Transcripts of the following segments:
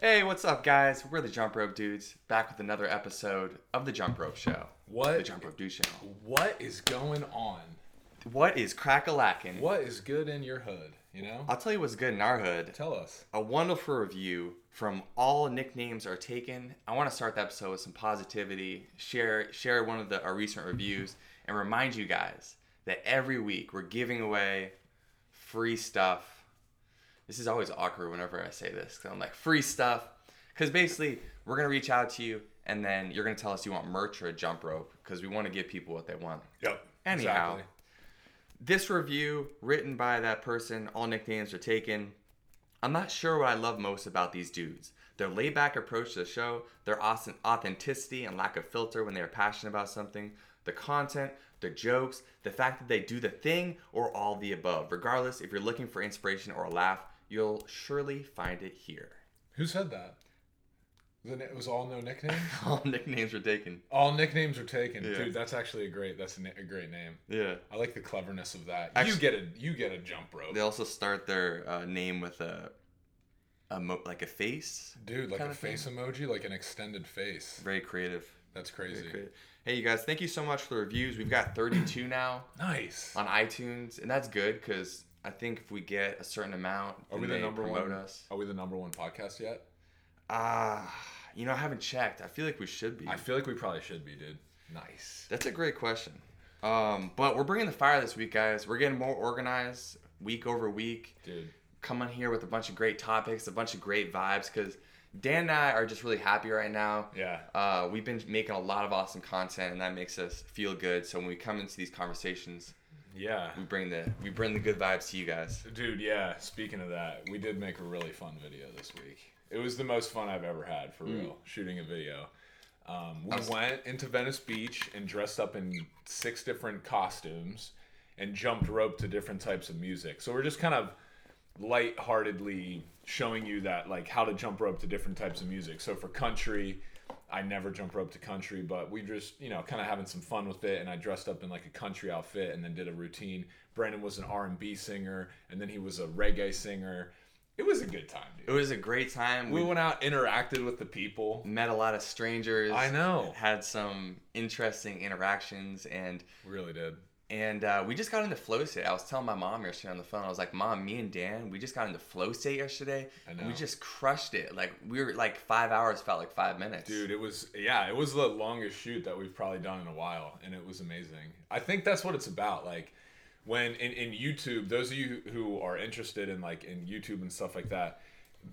Hey, what's up, guys? We're the Jump Rope Dudes, back with another episode of the Jump Rope Show. What? The Jump Rope Dude Show. What is going on? What is crack a lacking? What is good in your hood? You know? I'll tell you what's good in our hood. Tell us. A wonderful review from All Nicknames Are Taken. I want to start the episode with some positivity, share share one of the our recent reviews, and remind you guys that every week we're giving away free stuff. This is always awkward whenever I say this. Cause I'm like free stuff, because basically we're gonna reach out to you, and then you're gonna tell us you want merch or a jump rope, because we want to give people what they want. Yep. Anyhow, this review written by that person, all nicknames are taken. I'm not sure what I love most about these dudes. Their laid back approach to the show, their awesome authenticity and lack of filter when they are passionate about something, the content, the jokes, the fact that they do the thing, or all the above. Regardless, if you're looking for inspiration or a laugh, you'll surely find it here. Who said that? Then it was all no nicknames. All nicknames were taken. all nicknames are taken, Yeah. dude. That's actually a great. That's a, a great name. Yeah. I like the cleverness of that. Actu- you get a you get a jump rope, They also start their uh, name with a, a mo- like a face. dude. Like a of thing. face emoji, like an extended face. Very creative. That's crazy. creative. Hey, you guys, thank you so much for the reviews. We've got 32 now Nice. on iTunes, and that's good because I think if we get a certain amount, Are we the number one? us. Are we the number one podcast yet? Ah, you know, I haven't checked. I feel like we should be. I feel like we probably should be, dude. Nice. That's a great question. Um, but we're bringing the fire this week, guys. We're getting more organized week over week. Dude. Coming here with a bunch of great topics, a bunch of great vibes, because Dan and I are just really happy right now. Yeah. Uh, we've been making a lot of awesome content, and that makes us feel good. So when we come into these conversations, Yeah. we bring the we bring the good vibes to you guys. Dude, yeah. Speaking of that, we did make a really fun video this week. It was the most fun I've ever had, for real, shooting a video. Um, we was- went into Venice Beach and dressed up in six different costumes and jumped rope to different types of music. So we're just kind of lightheartedly showing you that, like, how to jump rope to different types of music. So for country, I never jump rope to country, but we just, you know, kind of having some fun with it. And I dressed up in like a country outfit and then did a routine. Brandon was an R and B singer, and then he was a reggae singer. It was a good time, It was a great time. We We went out, interacted with the people. met a lot of strangers. I know. Had some interesting interactions, and We really did. And uh, we just got into flow state. I was telling my mom yesterday on the phone. I was like, "Mom, me and Dan, we just got into flow state yesterday. And. We just crushed it. Like we were like five hours felt like five minutes. Dude, it was yeah, it was the longest shoot that we've probably done in a while, and it was amazing. I think that's what it's about. Like when in, in YouTube, those of you who are interested in like in YouTube and stuff like that,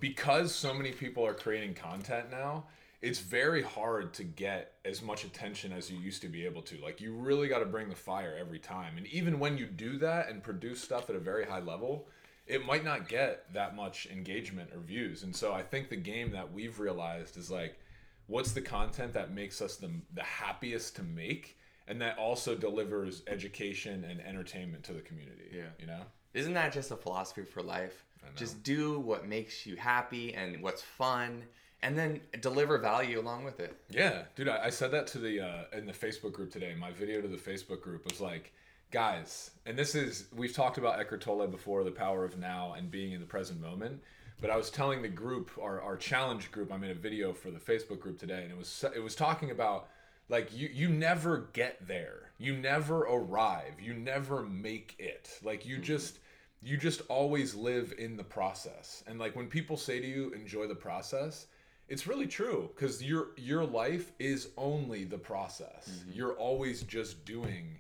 because so many people are creating content now, it's very hard to get as much attention as you used to be able to. Like you really got to bring the fire every time. And even when you do that and produce stuff at a very high level, it might not get that much engagement or views. And so I think the game that we've realized is like what's the content that makes us the, the happiest to make and that also delivers education and entertainment to the community. Yeah. You know? Isn't that just a philosophy for life? Just do what makes you happy and what's fun, and then deliver value along with it. Yeah, dude, I, I said that to the uh, in the Facebook group today. My video to the Facebook group was like, guys, and this is we've talked about Eckhart Tolle before, the power of now and being in the present moment. But I was telling the group, our, our challenge group, I made a video for the Facebook group today, and it was it was talking about like you you never get there, you never arrive, you never make it. Like you just you just always live in the process. And like when people say to you, enjoy the process, it's really true because your your life is only the process. You're always just doing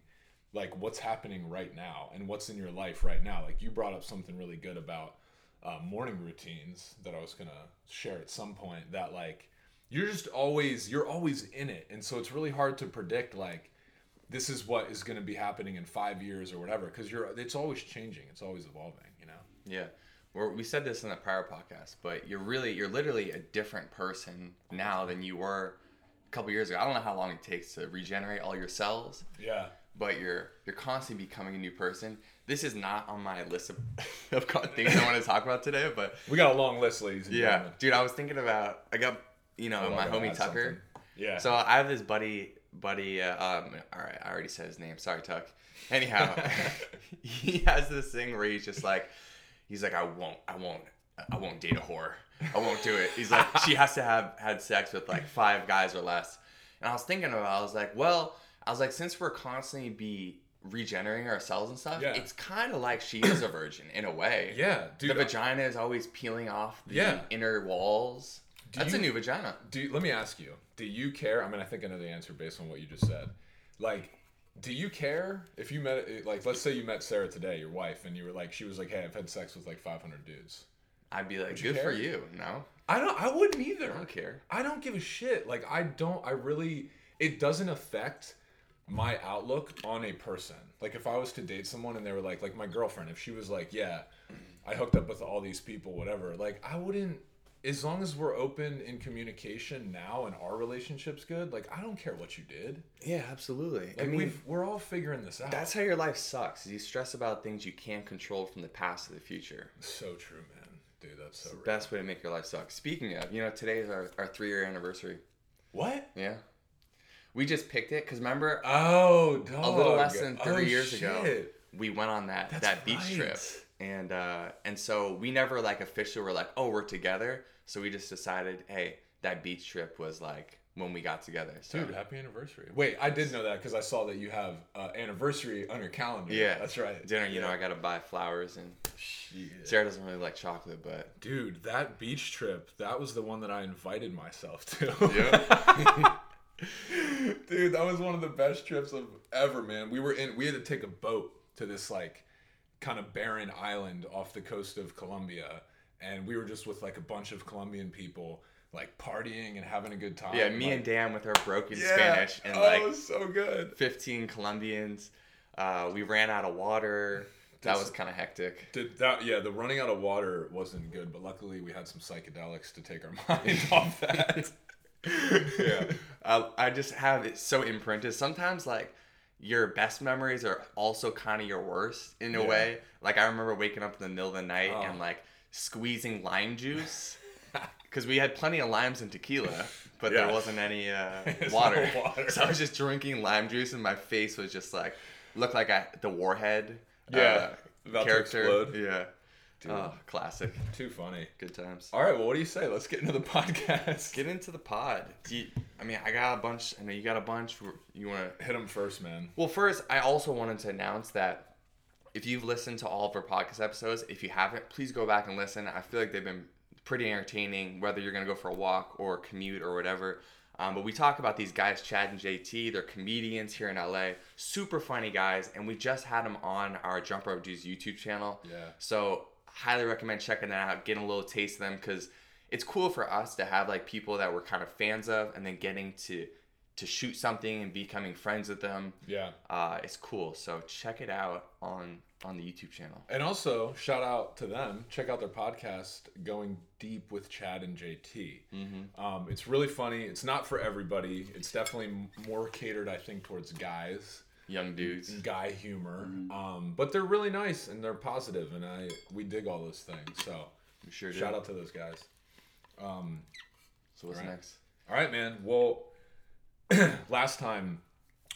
like what's happening right now and what's in your life right now. Like you brought up something really good about uh, morning routines that I was gonna share at some point. That like you're just always you're always in it, and so it's really hard to predict like this is what is going to be happening in five years or whatever because you're it's always changing it's always evolving you know Yeah. We said this in the prior podcast, but you're really, you're literally a different person now than you were a couple years ago. I don't know how long it takes to regenerate all your cells, yeah but you're you're constantly becoming a new person. This is not on my list of, of things I want to talk about today, but we got a long list ladies and yeah, gentlemen. dude, I was thinking about I got you know Oh, my homie Tucker. something. yeah So I have this buddy, buddy. Uh, um, all right, I already said his name. Sorry, Tuck. Anyhow, he has this thing where he's just like, he's like, I won't, I won't I won't date a whore. I won't do it. He's like, she has to have had sex with like five guys or less. And I was thinking about, it, I was like, well, I was like, since we're constantly be regenerating ourselves and stuff, Yeah. it's kind of like she is a virgin in a way. Yeah, dude. the vagina is always peeling off the Yeah. inner walls. Do That's you- a new vagina. Do let me ask you: Do you care? I mean, I think I know the answer based on what you just said. Like, do you care if you met, like, let's say you met Sarah today, your wife, and you were like, she was like, "Hey, I've had sex with like 500 dudes." I'd be like, good for you. No, I don't. I wouldn't either. I don't care. I don't give a shit. Like, I don't. I really. It doesn't affect my outlook on a person. Like, if I was to date someone and they were like, like my girlfriend, if she was like, yeah, I hooked up with all these people, whatever. Like, I wouldn't. As long as we're open in communication now and our relationship's good, like I don't care what you did. Yeah, absolutely. Like we've we're all figuring this out. That's how your life sucks. Is you stress about things you can't control from the past to the future. so true, man. Dude, that's so It's the real. best way to make your life suck. Speaking of, you know, today is our, our three year anniversary. What? Yeah. We just picked it because remember, Oh, dog. a little less than three Oh, years ago, we went on that That's that beach right. trip, and uh, and so we never like officially were like, oh, we're together. So we just decided, hey, that beach trip was like when we got together. So Dude, happy anniversary. Wait, I did know that because I saw that you have uh, anniversary on your calendar. yeah, That's right. Dinner, you know, I gotta buy flowers, and Shit. Sarah doesn't really like chocolate, but Dude, that beach trip, that was the one that I invited myself to. yeah, Dude, that was one of the best trips of ever, man. We were in we had to take a boat to this like kind of barren island off the coast of Colombia and we were just with like a bunch of Colombian people like partying and having a good time. yeah. Me like, and Dan with our broken Yeah. Spanish and oh, like was so good. 15 Colombians. Uh, we ran out of water. That was kind of hectic. Did that yeah, the running out of water wasn't good, but luckily we had some psychedelics to take our mind off that. yeah. Uh, I just have it so imprinted. Sometimes, like, your best memories are also kind of your worst in a Yeah. way. Like, I remember waking up in the middle of the night Oh. and, like, squeezing lime juice. Because we had plenty of limes and tequila, but Yeah. there wasn't any uh, There's no water. water. So I was just drinking lime juice, and my face was just like, looked like I, the warhead Yeah, uh, about to character. explode. Yeah. Oh, classic. Too funny. Good times. All right, well, what do you say? Let's get into the podcast. Get into the pod. Do you, I mean, I got a bunch. I know you got a bunch. You want to? Hit them first, man. Well, first, I also wanted to announce that if you've listened to all of our podcast episodes, if you haven't, please go back and listen. I feel like they've been pretty entertaining, whether you're gonna go for a walk or commute or whatever. Um, but we talk about these guys, Chad and JT. They're comedians here in LA, super funny guys, and we just had them on our Jump Rope Dudes YouTube channel. Yeah. So highly recommend checking that out, getting a little taste of them because it's cool for us to have like people that we're kind of fans of, and then getting to to shoot something and becoming friends with them. Yeah. Uh, it's cool. So check it out on on the YouTube channel. And also, shout out to them. Check out their podcast, Going Deep with Chad and JT. Mm-hmm. Um, it's really funny. It's not for everybody. It's definitely more catered, I think, towards guys, Young dudes. guy humor. Um, but they're really nice and they're positive, and I we dig all those things. So sure do. shout out to those guys. Um, So what's Alright. next? all right, man. Well, last time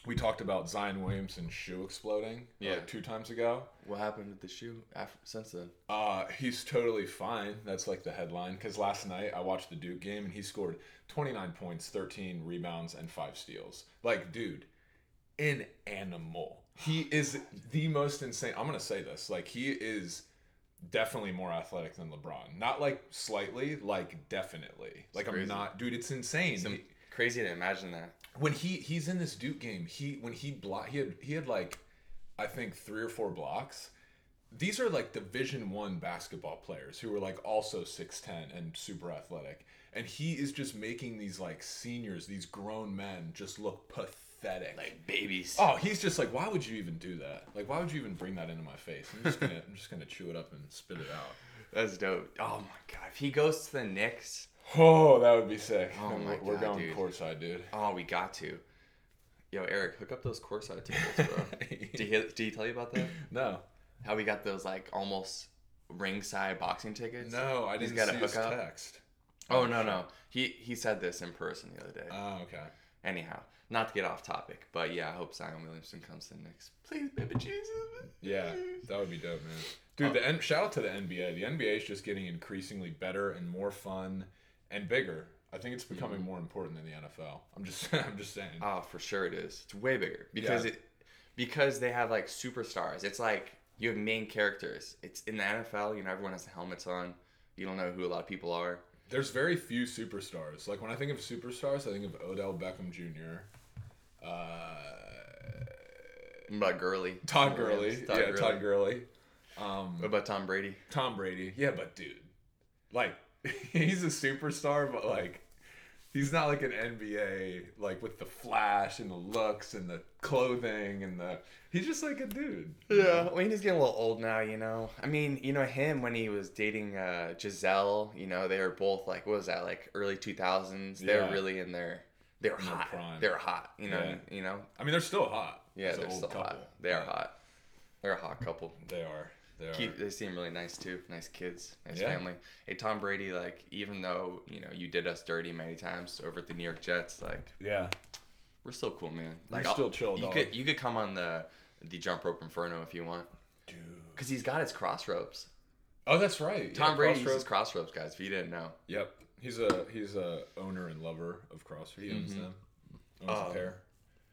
we talked about Zion Williamson's shoe exploding. Yeah. Like two times ago. What happened with the shoe after, since then? Uh, he's totally fine. That's like the headline. Because last night I watched the Duke game and he scored 29 points, 13 rebounds, and five steals. Like, dude, an animal. He is the most insane. I'm gonna say this. Like, he is definitely more athletic than LeBron. Not like slightly, like definitely. Like, I'm not, dude. It's insane. It's crazy to imagine that. When he he's in this Duke game, he when he block he had he had like I think three or four blocks. These are like Division One basketball players who are like also six ten and super athletic, and he is just making these like seniors, these grown men, just look pathetic. Like babies. oh, he's just like, why would you even do that? Like, why would you even bring that into my face? I'm just gonna I'm just gonna chew it up and spit it out. That's dope. Oh my god. If he goes to the Knicks, Oh, that would be sick. Oh my we're, God, going dude. courtside, dude. oh, we got to. Yo, Eric, hook up those courtside tickets, bro. did, he, did he tell you about that? No, How we got those like almost ringside boxing tickets? no, I He's didn't got a his hookup? text. Oh, oh no no. He he said this in person the other day. Oh, okay. Anyhow, not to get off topic, but yeah, I hope Zion Williamson comes to the Knicks. Please, baby Jesus. Yeah, that would be dope, man. Dude, oh. the N- shout out to the NBA. The NBA is just getting increasingly better and more fun and bigger. I think it's becoming more important than the NFL. I'm just I'm just saying. Oh, for sure it is. It's way bigger because Yeah. it because they have like superstars. It's like you have main characters. It's in the NFL. You know, everyone has the helmets on. You don't know who a lot of people are. There's very few superstars. Like when I think of superstars, I think of Odell Beckham Jr. Uh, about Gurley? Todd Gurley. Todd yeah, Gurley. Todd Gurley. Um, What about Tom Brady? Tom Brady. Yeah, but dude, like he's a superstar, but like he's not like an NBA like with the flash and the looks and the clothing and the. He's just like a dude. Yeah, I mean he's getting a little old now, you know. I mean, you know him when he was dating uh, Gisele. You know, they were both like, what was that, like early two thousands? They were Yeah. really in their, they were In hot. They were hot. You know, Yeah. you know. I mean, they're still hot. Yeah, It's they're still couple. hot. They are hot. They're a hot couple. They are. They. Keep, they seem really nice too. Nice kids, nice Yeah. family. Hey, Tom Brady, like even though you know you did us dirty many times over at the New York Jets, like yeah. we're still cool, man. You're Like I'll- still chill, You dog. could you could come on the the jump rope inferno if you want, Dude. because he's got his cross ropes. Oh, that's right. Tom yeah, Brady uses cross ropes, guys. If you didn't know, Yep. He's a he's a owner and lover of CrossFit. He owns them. Owns Um, a pair.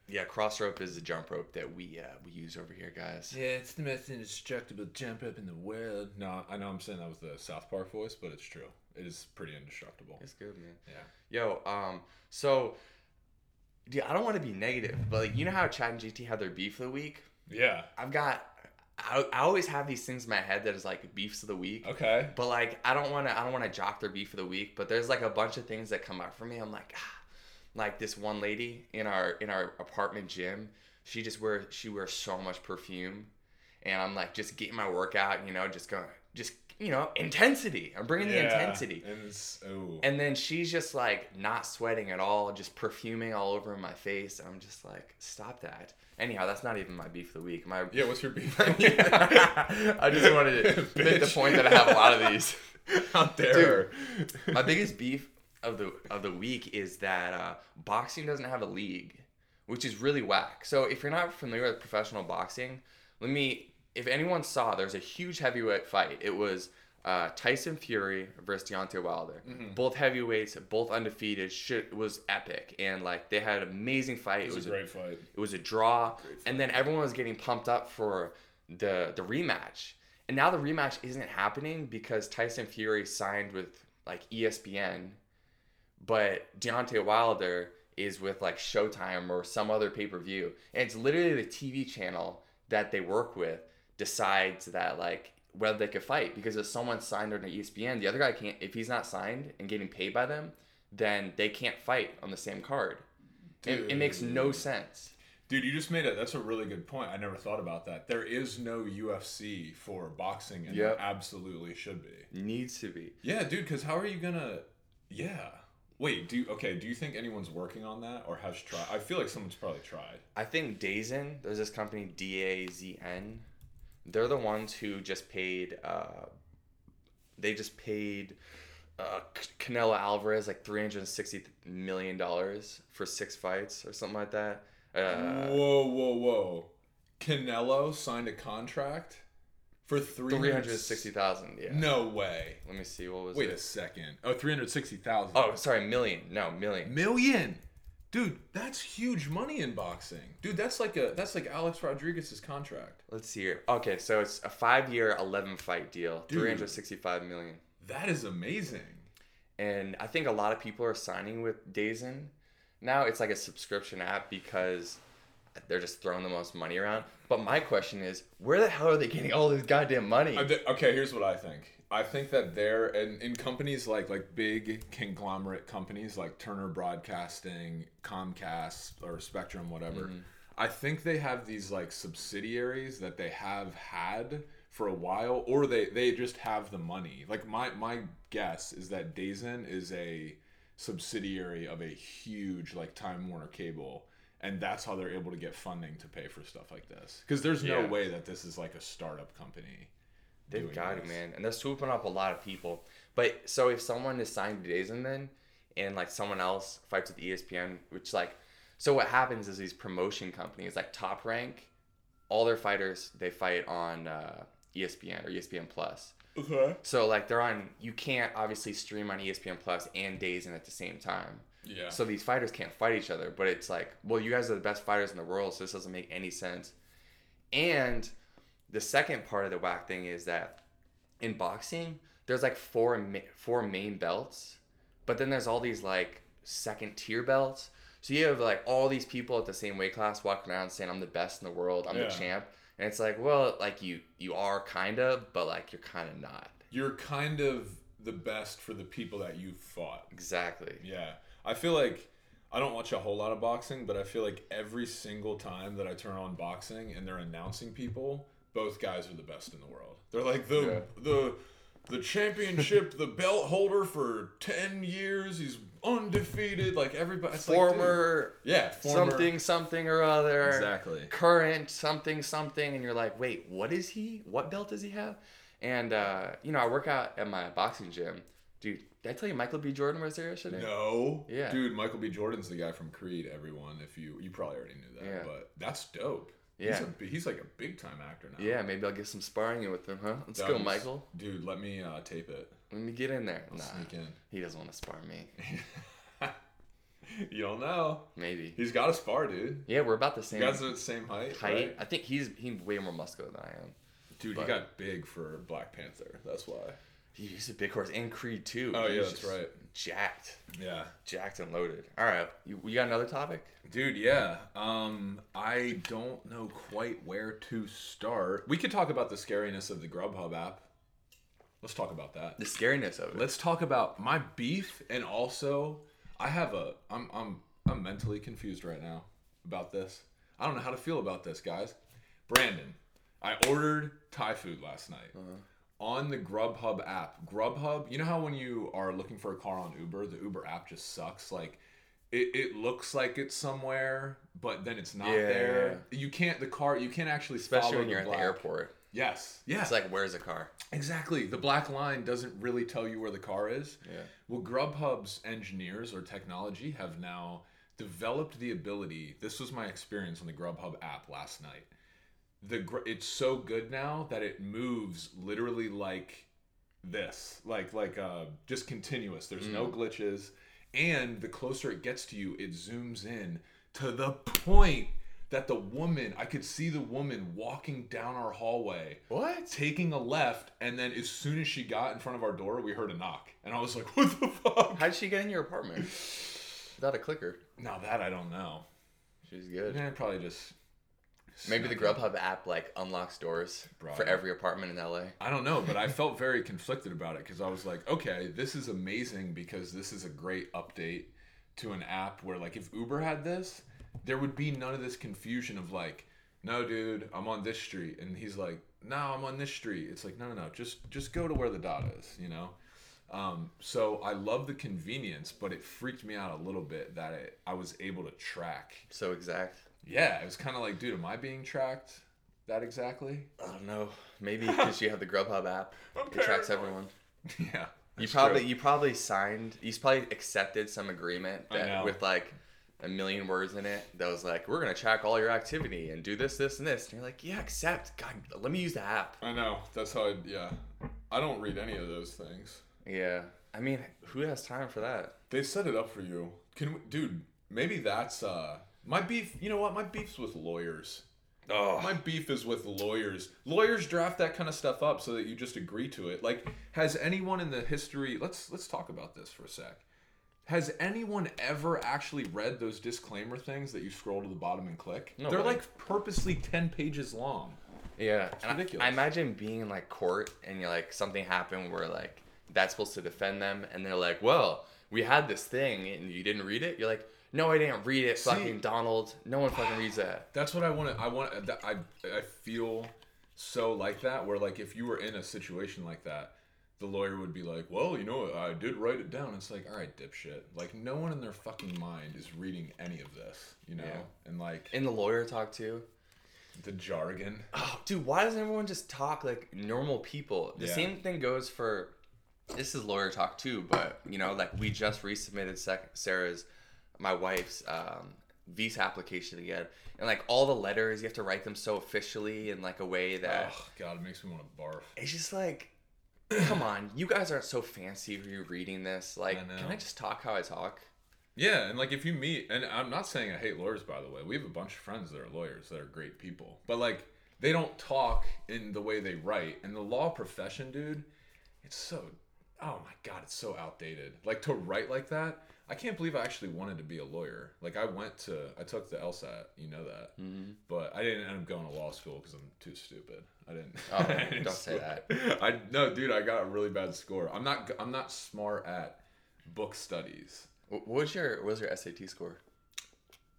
Yeah, cross rope is the jump rope that we uh, we use over here, guys. Yeah, it's the most indestructible jump up in the world. No, I know I'm saying that with the South Park voice, but it's true. It is pretty indestructible. It's good, man. Yeah. Yo, um, so, dude, I don't want to be negative, but like, you know how Chad and JT had their beef of the week? Yeah. I've got, I, I always have these things in my head that is like beefs of the week. Okay. But like, I don't want to, I don't want to jock their beef of the week. But there's like a bunch of things that come up for me. I'm like, ah, like this one lady in our in our apartment gym. She just wears she wears so much perfume, and I'm like just getting my workout. You know, just going, just you know, intensity. I'm bringing the intensity. And oh. And then she's just like not sweating at all, just perfuming all over my face. I'm just like, stop that. Anyhow, that's not even my beef of the week. My yeah. What's your beef? I just wanted to make the point that I have a lot of these. How dare? My biggest beef of the of the week is that uh, boxing doesn't have a league, which is really whack. So if you're not familiar with professional boxing, let me. If anyone saw, there's a huge heavyweight fight. It was uh, Tyson Fury versus Deontay Wilder. Mm-hmm. Both heavyweights, both undefeated. Shit it was epic, and like they had an amazing fight. It was a great fight. it was a draw, and then everyone was getting pumped up for the the rematch. And now the rematch isn't happening because Tyson Fury signed with like ESPN, but Deontay Wilder is with like Showtime or some other pay per view, and it's literally the TV channel that they work with decides that like whether they could fight because if someone's signed under ESPN, the other guy can't. If he's not signed and getting paid by them, then they can't fight on the same card. It, it makes no sense. Dude, you just made it. That's a really good point. I never thought about that. There is no UFC for boxing, and Yep. absolutely should be. Needs to be. Yeah, dude. Because how are you gonna? Yeah. Wait. Do you, okay? Do you think anyone's working on that or has tried? I feel like someone's probably tried. I think Dazen, there's this company D A Z N. They're the ones who just paid. Uh, they just paid uh, Canelo Alvarez like three hundred sixty million dollars for six fights or something like that. Uh, whoa, whoa, whoa! Canelo signed a contract for three three hundred sixty thousand. Yeah. No way. Let me see. What was Wait a second. Oh, 360,000. Oh, sorry, million. No, million. million. Dude, that's huge money in boxing. Dude, that's like a that's like Alex Rodriguez's contract. Let's see here. Okay, so it's a five-year, eleven fight deal. Three hundred sixty-five million. That is amazing. and I think a lot of people are signing with Dazen. Now it's like a subscription app because they're just throwing the most money around. But my question is, where the hell are they getting all this goddamn money? Okay, here's what I think. I think that they're in, in companies like like big conglomerate companies like Turner Broadcasting, Comcast, or Spectrum, whatever. Mm-hmm. I think they have these like subsidiaries that they have had for a while, or they they just have the money. Like my my guess is that Dazen is a subsidiary of a huge like Time Warner Cable. And that's how they're able to get funding to pay for stuff like this. Because there's no Yeah. way that this is like a startup company. They've doing got it, man, and they're swooping up a lot of people. But so if someone is signed to Dazen then, and like someone else fights with ESPN, which like So what happens is these promotion companies like Top Rank, all their fighters they fight on uh, ESPN or ESPN Plus. Okay. So like they're on. You can't obviously stream on ESPN Plus and Days in at the same time. Yeah. So these fighters can't fight each other. But it's like, well, you guys are the best fighters in the world, so this doesn't make any sense. And the second part of the whack thing is that in boxing, there's like four ma- four main belts, but then there's all these like second tier belts. So you have like all these people at the same weight class walking around saying I'm the best in the world, I'm Yeah. the champ, and it's like, well, like you you are kind of, but like you're kind of not. You're kind of the best for the people that you've fought. Exactly. Yeah. I feel like I don't watch a whole lot of boxing, but I feel like every single time that I turn on boxing and they're announcing people, both guys are the best in the world. They're like the Yeah. the the championship, the belt holder for 10 years, he's undefeated, like everybody it's like, Former yeah, former, something something or other. Exactly. current something something and you're like wait what is he what belt does he have and uh, you know i work out at my boxing gym dude did i tell you michael b jordan was there yesterday No. Yeah. Dude, Michael B. Jordan's the guy from Creed, everyone. If you you probably already knew that. Yeah. But that's dope. Yeah. He's, a, he's like a big time actor now. yeah maybe i'll get some sparring in with him huh let's go michael Dude, let me uh, tape it. let me get in there I'll nah sneak in. he doesn't want to spar me You don't know. maybe He's got a spar, dude. yeah we're about the same. You guys are the same height. height right? i think he's he's way more muscular than i am Dude, but- he got big for Black Panther. That's why. He's a big horse and creed too Oh, yeah, that's right. jacked Yeah. jacked and loaded all right you, you got another topic Dude, yeah. Um, I don't know quite where to start. We could talk about the scariness of the Grubhub app. Let's talk about that. the scariness of it Let's talk about my beef and also I have a I'm I'm I'm mentally confused right now about this. I don't know how to feel about this, guys. Brandon, I ordered Thai food last night on the Grubhub app. Grubhub, you know how when you are looking for a car on Uber, the Uber app just sucks. Like it, it looks like it's somewhere, but then it's not Yeah, there. You can't the car you can't actually especially when you're at the airport Yes. Yes. it's like where's the car Exactly. The black line doesn't really tell you where the car is. Yeah. Well, Grubhub's engineers or technology have now developed the ability. This was my experience on the Grubhub app last night. The gr- it's so good now that it moves literally like this, like like uh, just continuous. There's no glitches, and the closer it gets to you, it zooms in to the point that the woman I could see the woman walking down our hallway what taking a left, and then as soon as she got in front of our door, we heard a knock, and I was like, "What the fuck?" How did she get in your apartment? Without a clicker. Now that I don't know. She's good. Yeah, probably just Maybe the. Grubhub app like unlocks doors for every apartment in LA. I don't know, but I felt very conflicted about it because I was like, okay, this is amazing because this is a great update to an app where, like, if Uber had this, there would be none of this confusion of like, no, dude, I'm on this street, and he's like, no, I'm on this street. It's like, no, no, no, just just go to where the dot is, you know. Um, so I love the convenience, but it freaked me out a little bit that it, I was able to track. So exact. Yeah, it was kind of like, dude, am I being tracked that exactly? I don't know. Maybe because you have the Grubhub app. It tracks everyone. yeah. You probably true. you probably signed you probably accepted some agreement that with like a million words in it that was like we're gonna track all your activity and do this this and this and you're like yeah accept God let me use the app I know. That's how I. Yeah. I don't read any of those things. yeah I mean who has time for that They set it up for you. Can we, dude? Maybe that's uh my beef. You know what? My beef's with lawyers. oh My beef is with lawyers. Lawyers draft that kind of stuff up so that you just agree to it. Like, has anyone in the history? Let's let's talk about this for a sec. Has anyone ever actually read those disclaimer things that you scroll to the bottom and click? No They're way. like purposely ten pages long. Yeah, and I- ridiculous. I, imagine being in like court and you're like something happened where like that's supposed to defend them, and they're like, "Well, we had this thing and you didn't read it." You're like, "No, I didn't read it." See- fucking Donald, no one fucking reads that. That's what I want to. I want. I I feel so like that. Where like if you were in a situation like that, the lawyer would be like, "Well, you know, I did write it down." It's like, all right, dipshit. Like no one in their fucking mind is reading any of this, you know. Yeah. And like In the lawyer talk too. the jargon. Oh, dude, why doesn't everyone just talk like normal people? The Yeah. same thing goes for. This is lawyer talk too, but you know, like we just resubmitted sec- Sarah's, my wife's um, visa application again, and like all the letters you have to write them so officially in like a way that Oh God, it makes me want to barf. it's just like, come on, you guys aren't so fancy for you reading this. Like, I can I just talk how I talk? Yeah, and like if you meet, and I'm not saying I hate lawyers, by the way. We have a bunch of friends that are lawyers that are great people, but like they don't talk in the way they write. And the law profession, dude, it's so, oh my god, it's so outdated. Like to write like that, I can't believe I actually wanted to be a lawyer. Like I went to, I took the LSAT, you know that, Mm-hmm. but I didn't end up going to law school because I'm too stupid. I didn't. Oh, I didn't don't say that. I no, dude, I got a really bad score. I'm not, I'm not smart at book studies. Wh- What was your what was your SAT score?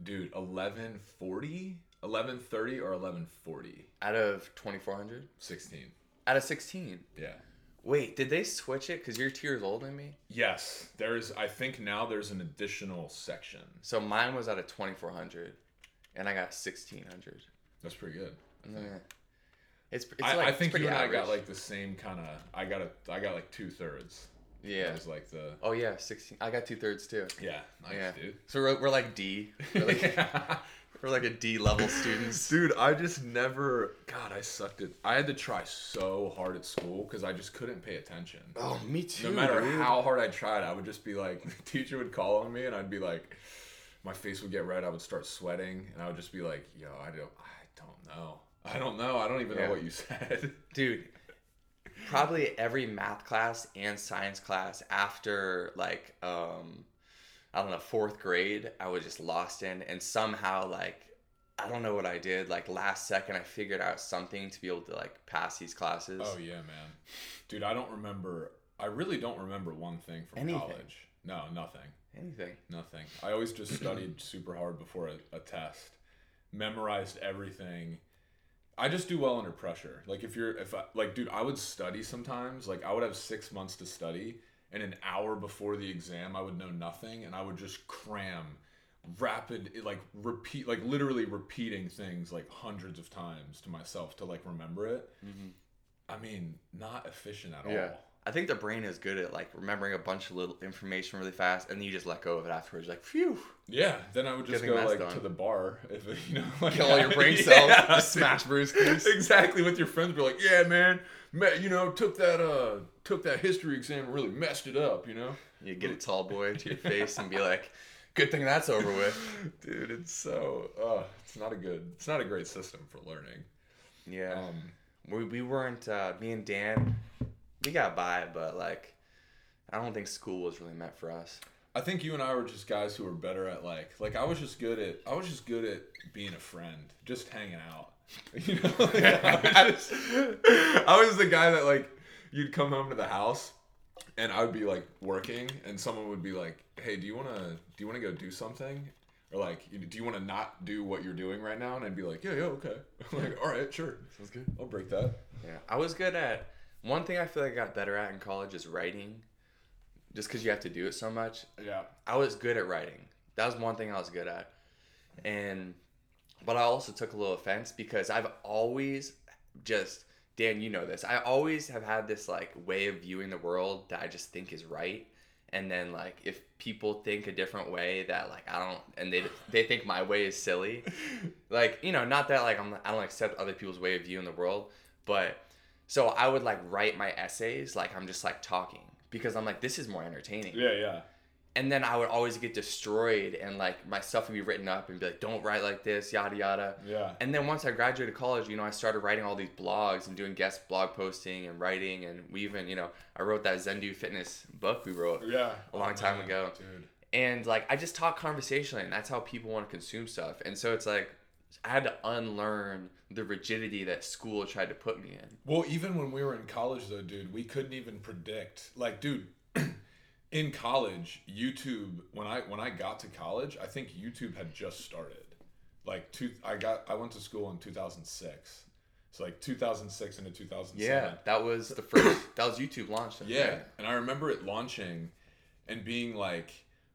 Dude, 1140, 1130 or 1140? Out of twenty four hundred? 16. Out of sixteen. Yeah. Wait, did they switch it? Cause you're two years older than me. Yes, there's I think now there's an additional section. So mine was at a twenty four hundred, and I got sixteen hundred. That's pretty good. It's, it's I, like I think you and I got like the same kind of I got a I got like two thirds. yeah. It was like the Oh yeah, sixteen. I got two thirds too. yeah, nice Yeah. dude. So we're, we're like D. We're like, we're like a D level students. Dude, I just never. God, I sucked at. I had to try so hard at school because I just couldn't pay attention. Oh, me too. no matter dude. how hard I tried, I would just be like, the teacher would call on me, and I'd be like, my face would get red. I would start sweating, and I would just be like, yo, I don't, I don't know. I don't know. I don't even Yeah. know what you said. dude probably every math class and science class after like um i don't know fourth grade i was just lost in and somehow like i don't know what i did like last second i figured out something to be able to like pass these classes Oh yeah, man. Dude, I don't remember. I really don't remember one thing from Anything. college. No, nothing. anything Nothing. I always just studied super hard before a, a test, memorized everything. I just do well under pressure. Like if you're, if I, like, dude, I would study sometimes. Like I would have six months to study, and an hour before the exam, I would know nothing, and I would just cram rapid, like repeat, like literally repeating things like hundreds of times to myself to like remember it. Mm-hmm. I mean, not efficient at yeah all. i think the brain is good at like remembering a bunch of little information really fast and then you just let go of it afterwards like phew Yeah, then I would just go like done. to the bar if you know like, kill all your brain cells Yeah, just smash brewskis exactly with your friends. Be like, yeah, man, ma- you know, took that uh took that history exam and really messed it up. You know, you get a tall boy to your face and be like good thing that's over with dude, it's so uh, it's not a good, it's not a great system for learning. yeah Um, we, we weren't uh, me and dan we got by but like i don't think school was really meant for us I think you and I were just guys who were better at like like I was just good at I was just good at being a friend, just hanging out. You know, like, I, was just, I was the guy that like you'd come home to the house and I would be like working and someone would be like, "Hey, do you want to do you want to go do something?" Or like, "Do you want to not do what you're doing right now?" And I'd be like, "Yeah, yeah, okay." I'm like, "All right, sure. sounds good I'll break that." yeah i was good at one thing i feel like i got better at in college is writing just because you have to do it so much Yeah. I was good at writing. That was one thing I was good at. And but I also took a little offense because I've always just Dan, you know this. I always have had this like way of viewing the world that I just think is right. And then like if people think a different way that like I don't and they they think my way is silly. Like, you know, not that like I'm I don't accept other people's way of viewing the world, but so I would like write my essays like I'm just like talking because I'm like this is more entertaining Yeah, yeah. And then I would always get destroyed, and like my stuff would be written up and be like, "Don't write like this," yada yada. Yeah. And then once I graduated college, you know, I started writing all these blogs and doing guest blog posting and writing, and we even, you know, I wrote that Zendu Fitness book we wrote, Yeah. A long oh, time ago. Dude. and like I just talk conversationally, and that's how people want to consume stuff. And so it's like I had to unlearn the rigidity that school tried to put me in. Well, even when we were in college, though, dude, we couldn't even predict. Like, dude, in college, YouTube. When I when I got to college, I think YouTube had just started. Like, two, I got I went to school in two thousand six. So like two thousand six into two thousand seven. Yeah, that was the first. that was YouTube launched. Yeah, and I remember it launching and being like,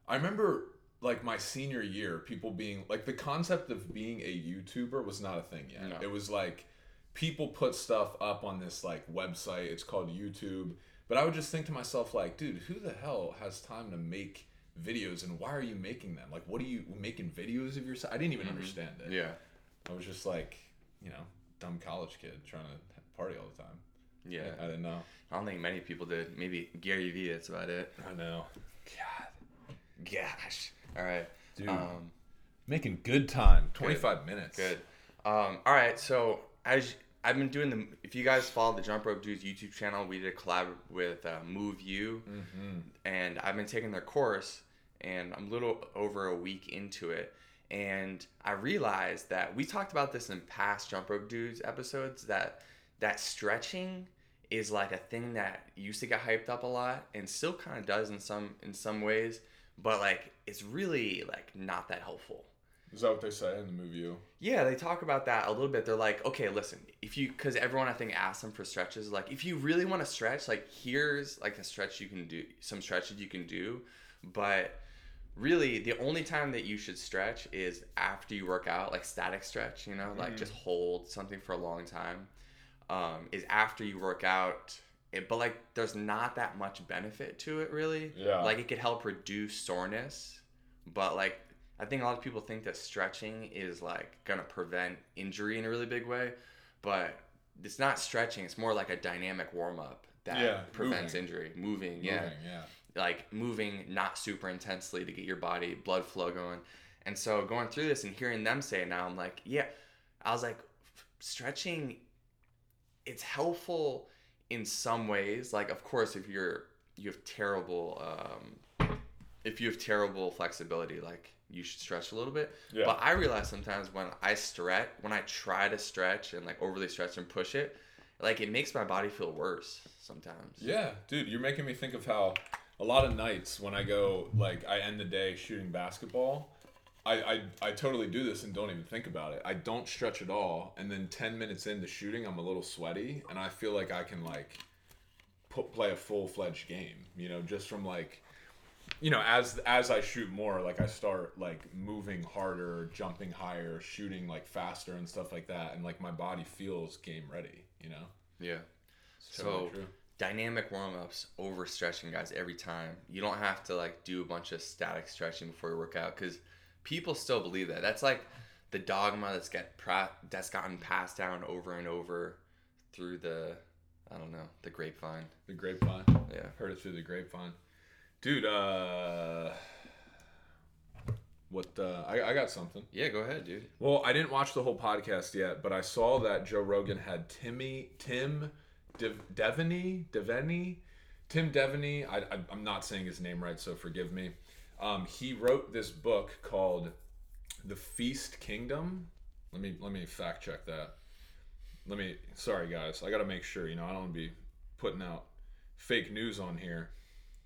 I remember like my senior year, people being like, the concept of being a YouTuber was not a thing yet. No. It was like people put stuff up on this like website. It's called YouTube. But I would just think to myself, like, dude, who the hell has time to make videos and why are you making them? Like, what are you making videos of yourself? I didn't even understand it. Mm-hmm. Yeah. I was just like, you know, dumb college kid trying to party all the time. Yeah. I didn't know. I don't think many people did. Maybe Gary Vee, that's about it. I know. God. Gosh. All right. Dude. Um, Making good time. 25 minutes. Good. Um, all right. So as I've been doing the, if you guys follow the Jump Rope Dudes YouTube channel, we did a collab with uh, MoveU, Mm-hmm. and I've been taking their course, and I'm a little over a week into it, and I realized that we talked about this in past Jump Rope Dudes episodes that that stretching is like a thing that used to get hyped up a lot and still kind of does in some in some ways, but like it's really like not that helpful. Is that what they say in the movie? You? Yeah, they talk about that a little bit. They're like, okay, listen, if you, because everyone I think asks them for stretches, like, if you really want to stretch, like, here's like a stretch you can do, some stretches you can do, but really the only time that you should stretch is after you work out, like static stretch, you know, like just hold something for a long time, um, is after you work out. It, but like, there's not that much benefit to it, really. Yeah. Like, it could help reduce soreness, but like I think a lot of people think that stretching is like gonna prevent injury in a really big way, but it's not stretching. It's more like a dynamic warm up that Yeah, prevents moving. injury. Moving, yeah, Moving, yeah. like moving not super intensely to get your body blood flow going. And so going through this and hearing them say it now, I'm like, yeah. I was like, stretching, it's helpful in some ways. Like, of course, if you're you have terrible, um, if you have terrible flexibility, like you should stretch a little bit. Yeah. But I realize sometimes when I stretch, when I try to stretch and like overly stretch and push it, like it makes my body feel worse sometimes. Yeah, dude, you're making me think of how a lot of nights when I go, like, I end the day shooting basketball. I, I, I totally do this and don't even think about it. I don't stretch at all, and then ten minutes into shooting, I'm a little sweaty, and I feel like I can like put, play a full fledged game. You know, just from like, you know, as as I shoot more, like I start like moving harder, jumping higher, shooting like faster and stuff like that, and like my body feels game ready. You know. Yeah. Totally So true. dynamic warm ups overstretching, guys, every time. You don't have to like do a bunch of static stretching before you work out because people still believe that. That's like the dogma that's get pra- that's gotten passed down over and over through the I don't know the grapevine. The grapevine. Yeah. Heard it through the grapevine. Dude, uh what uh I, I got something. Yeah, go ahead, dude. Well, I didn't watch the whole podcast yet, but I saw that Joe Rogan had Timmy Tim Dev, Devaney Devaney Tim Devaney. I, I I'm not saying his name right, so forgive me. Um, he wrote this book called The Feast Kingdom. Let me let me fact check that. Let me sorry guys, I gotta make sure, you know, I don't wanna be putting out fake news on here.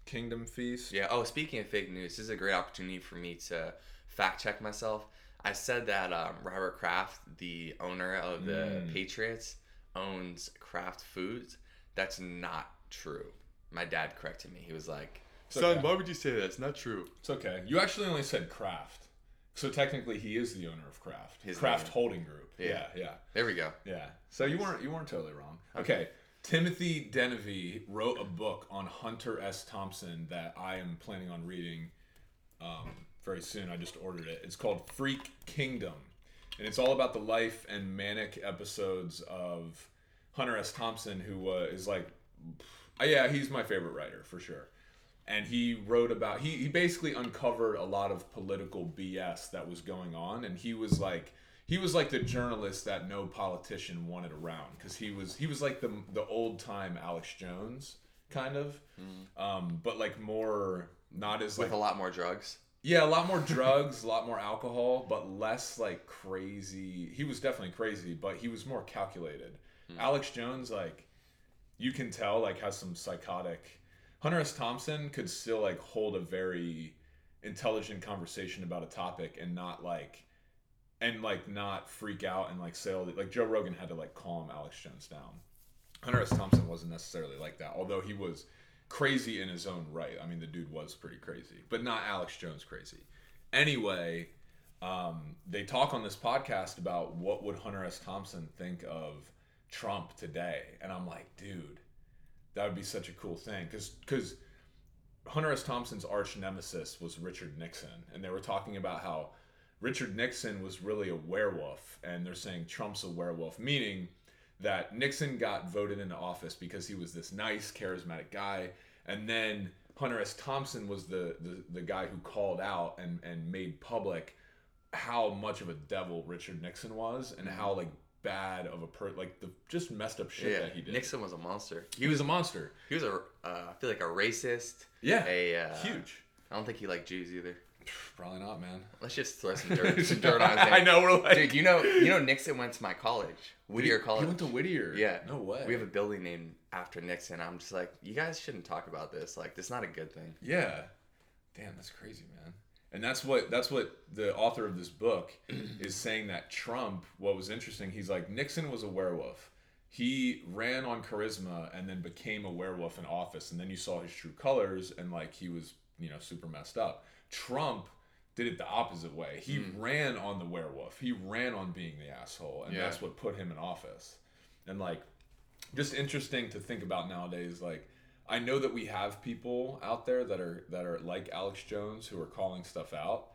Kingdom Feast. Yeah. Oh, speaking of fake news, this is a great opportunity for me to fact check myself. I said that um, Robert Kraft, the owner of the Mm. Patriots, owns Kraft Foods. That's not true. My dad corrected me. He was like, It's okay. why would you say that? It's not true." It's okay. You actually only said Kraft. So technically he is the owner of Kraft. His Kraft name. Holding Group. Yeah, Yeah. yeah. There we go. Yeah. So you weren't you weren't totally wrong. Okay. Timothy Denevi wrote a book on Hunter S. Thompson that I am planning on reading um, very soon. I just ordered it. It's called Freak Kingdom. And it's all about the life and manic episodes of Hunter S. Thompson, who uh, is like, yeah, he's my favorite writer for sure. And he wrote about, he, he basically uncovered a lot of political BS that was going on. And he was like, he was like the journalist that no politician wanted around because he was he was like the the old time Alex Jones kind of, um, but like more not as like With a lot more drugs. yeah, a lot more drugs, a lot more alcohol, but less like crazy. He was definitely crazy, but he was more calculated. Alex Jones, like, you can tell, like, has some psychotic. Hunter S. Thompson could still like hold a very intelligent conversation about a topic and not like, and like not freak out and like say like Joe Rogan had to like calm Alex Jones down. Hunter S. Thompson wasn't necessarily like that, although he was crazy in his own right. I mean, the dude was pretty crazy, but not Alex Jones crazy. Anyway, um, they talk on this podcast about what would Hunter S. Thompson think of Trump today, and I'm like, dude, that would be such a cool thing, because because Hunter S. Thompson's arch nemesis was Richard Nixon, and they were talking about how Richard Nixon was really a werewolf, and they're saying Trump's a werewolf, meaning that Nixon got voted into office because he was this nice, charismatic guy, and then Hunter S. Thompson was the the, the guy who called out and, and made public how much of a devil Richard Nixon was and how like bad of a per like the just messed up shit Yeah, that he did. Nixon was a monster. he was a monster. He was a, uh, I feel like a racist. Yeah, A uh, huge. I don't think he liked Jews either. Probably not, man. Let's just throw some dirt, some dirt on his. I know we're like Dude, you know, you know, Nixon went to my college, Whittier College. He went to Whittier. Yeah. No way. We have a building named after Nixon. I'm just like, you guys shouldn't talk about this. Like, it's not a good thing. Yeah. Damn, that's crazy, man. And that's what that's what the author of this book is saying that Trump, what was interesting, he's like Nixon was a werewolf. He ran on charisma and then became a werewolf in office and then you saw his true colors and like he was, you know, super messed up. Trump did it the opposite way. He ran on the werewolf. He ran on being the asshole and Yeah. that's what put him in office. And like just interesting to think about nowadays like I know that we have people out there that are that are like Alex Jones who are calling stuff out,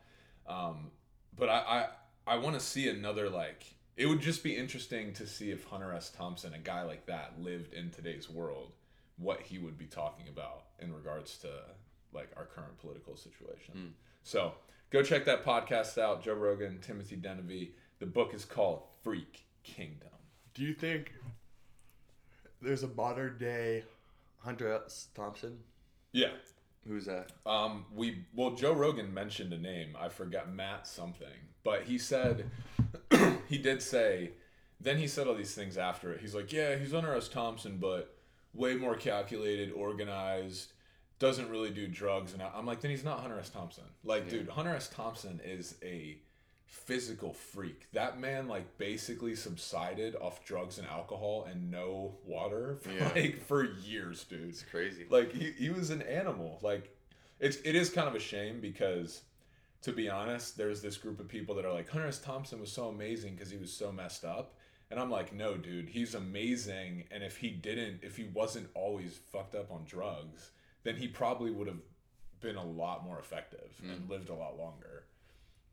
um, but I I, I want to see another like. It would just be interesting to see if Hunter S. Thompson, a guy like that, lived in today's world, what he would be talking about in regards to like our current political situation. So go check that podcast out. Joe Rogan, Timothy Denevi. The book is called Freak Kingdom. Do you think there's a modern day Hunter S. Thompson? Yeah, Who's that? Um, we well, Joe Rogan mentioned a name. I forgot Matt something, but he said he did say. Then he said all these things after it. He's like, yeah, he's Hunter S. Thompson, but way more calculated, organized, doesn't really do drugs. And I- I'm like, then he's not Hunter S. Thompson. Like, dude, Hunter S. Thompson is a physical freak. That man like basically subsided off drugs and alcohol and no water for Yeah. like for years, dude It's crazy. like he, he was an animal like it's it is kind of a shame because to be honest there's this group of people that are like hunter s thompson was so amazing because he was so messed up and i'm like no dude he's amazing and if he didn't if he wasn't always fucked up on drugs then he probably would have been a lot more effective and lived a lot longer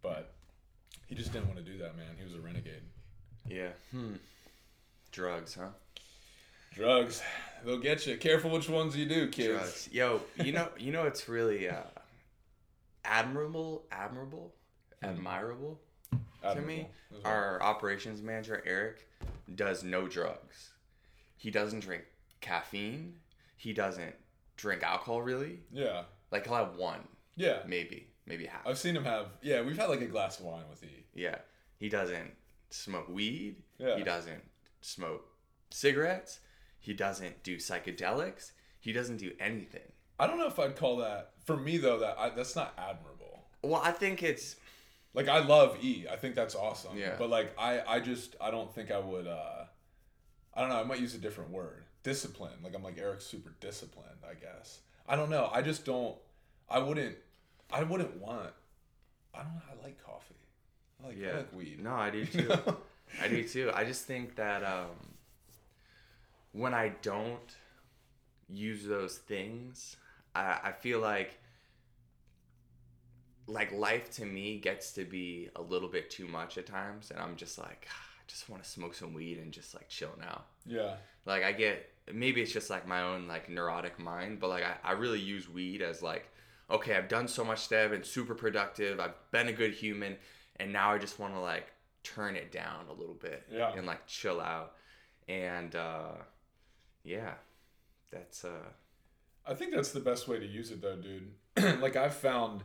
but he just didn't want to do that man he was a renegade Yeah. Hmm. Drugs, huh? drugs they'll get you careful which ones you do kids Drugs. Yo, you know, you know, it's really uh, admirable, admirable, admirable to me. Admirable. Right. Our operations manager Eric does no drugs. He doesn't drink caffeine. He doesn't drink alcohol really. yeah Like he'll have one, yeah maybe, maybe half. I've seen him have. Yeah, we've had like a glass of wine with E. Yeah. He doesn't smoke weed. Yeah. He doesn't smoke cigarettes. He doesn't do psychedelics. He doesn't do anything. I don't know if I'd call that for me though. That I, that's not admirable. Well, I think it's Like I love E. I think that's awesome. Yeah. But like I, I just I don't think I would. uh I don't know. I might use a different word. Discipline. Like I'm like Eric's super disciplined. I guess. I don't know. I just don't. I wouldn't. I wouldn't want. I don't know. I like coffee. I like, I yeah. like weed. No, I do You too. know? I do too. I just think that um, when I don't use those things, I, I feel like like life to me gets to be a little bit too much at times, and I'm just like, "Ah, I just want to smoke some weed and just like chill now. Yeah. Like I get maybe it's just like my own like neurotic mind, but like I, I really use weed as like, okay, I've done so much today, I've been super productive, I've been a good human, and now I just want to like turn it down a little bit Yeah. and like chill out. And uh yeah. That's uh I think that's the best way to use it though, dude. like I've found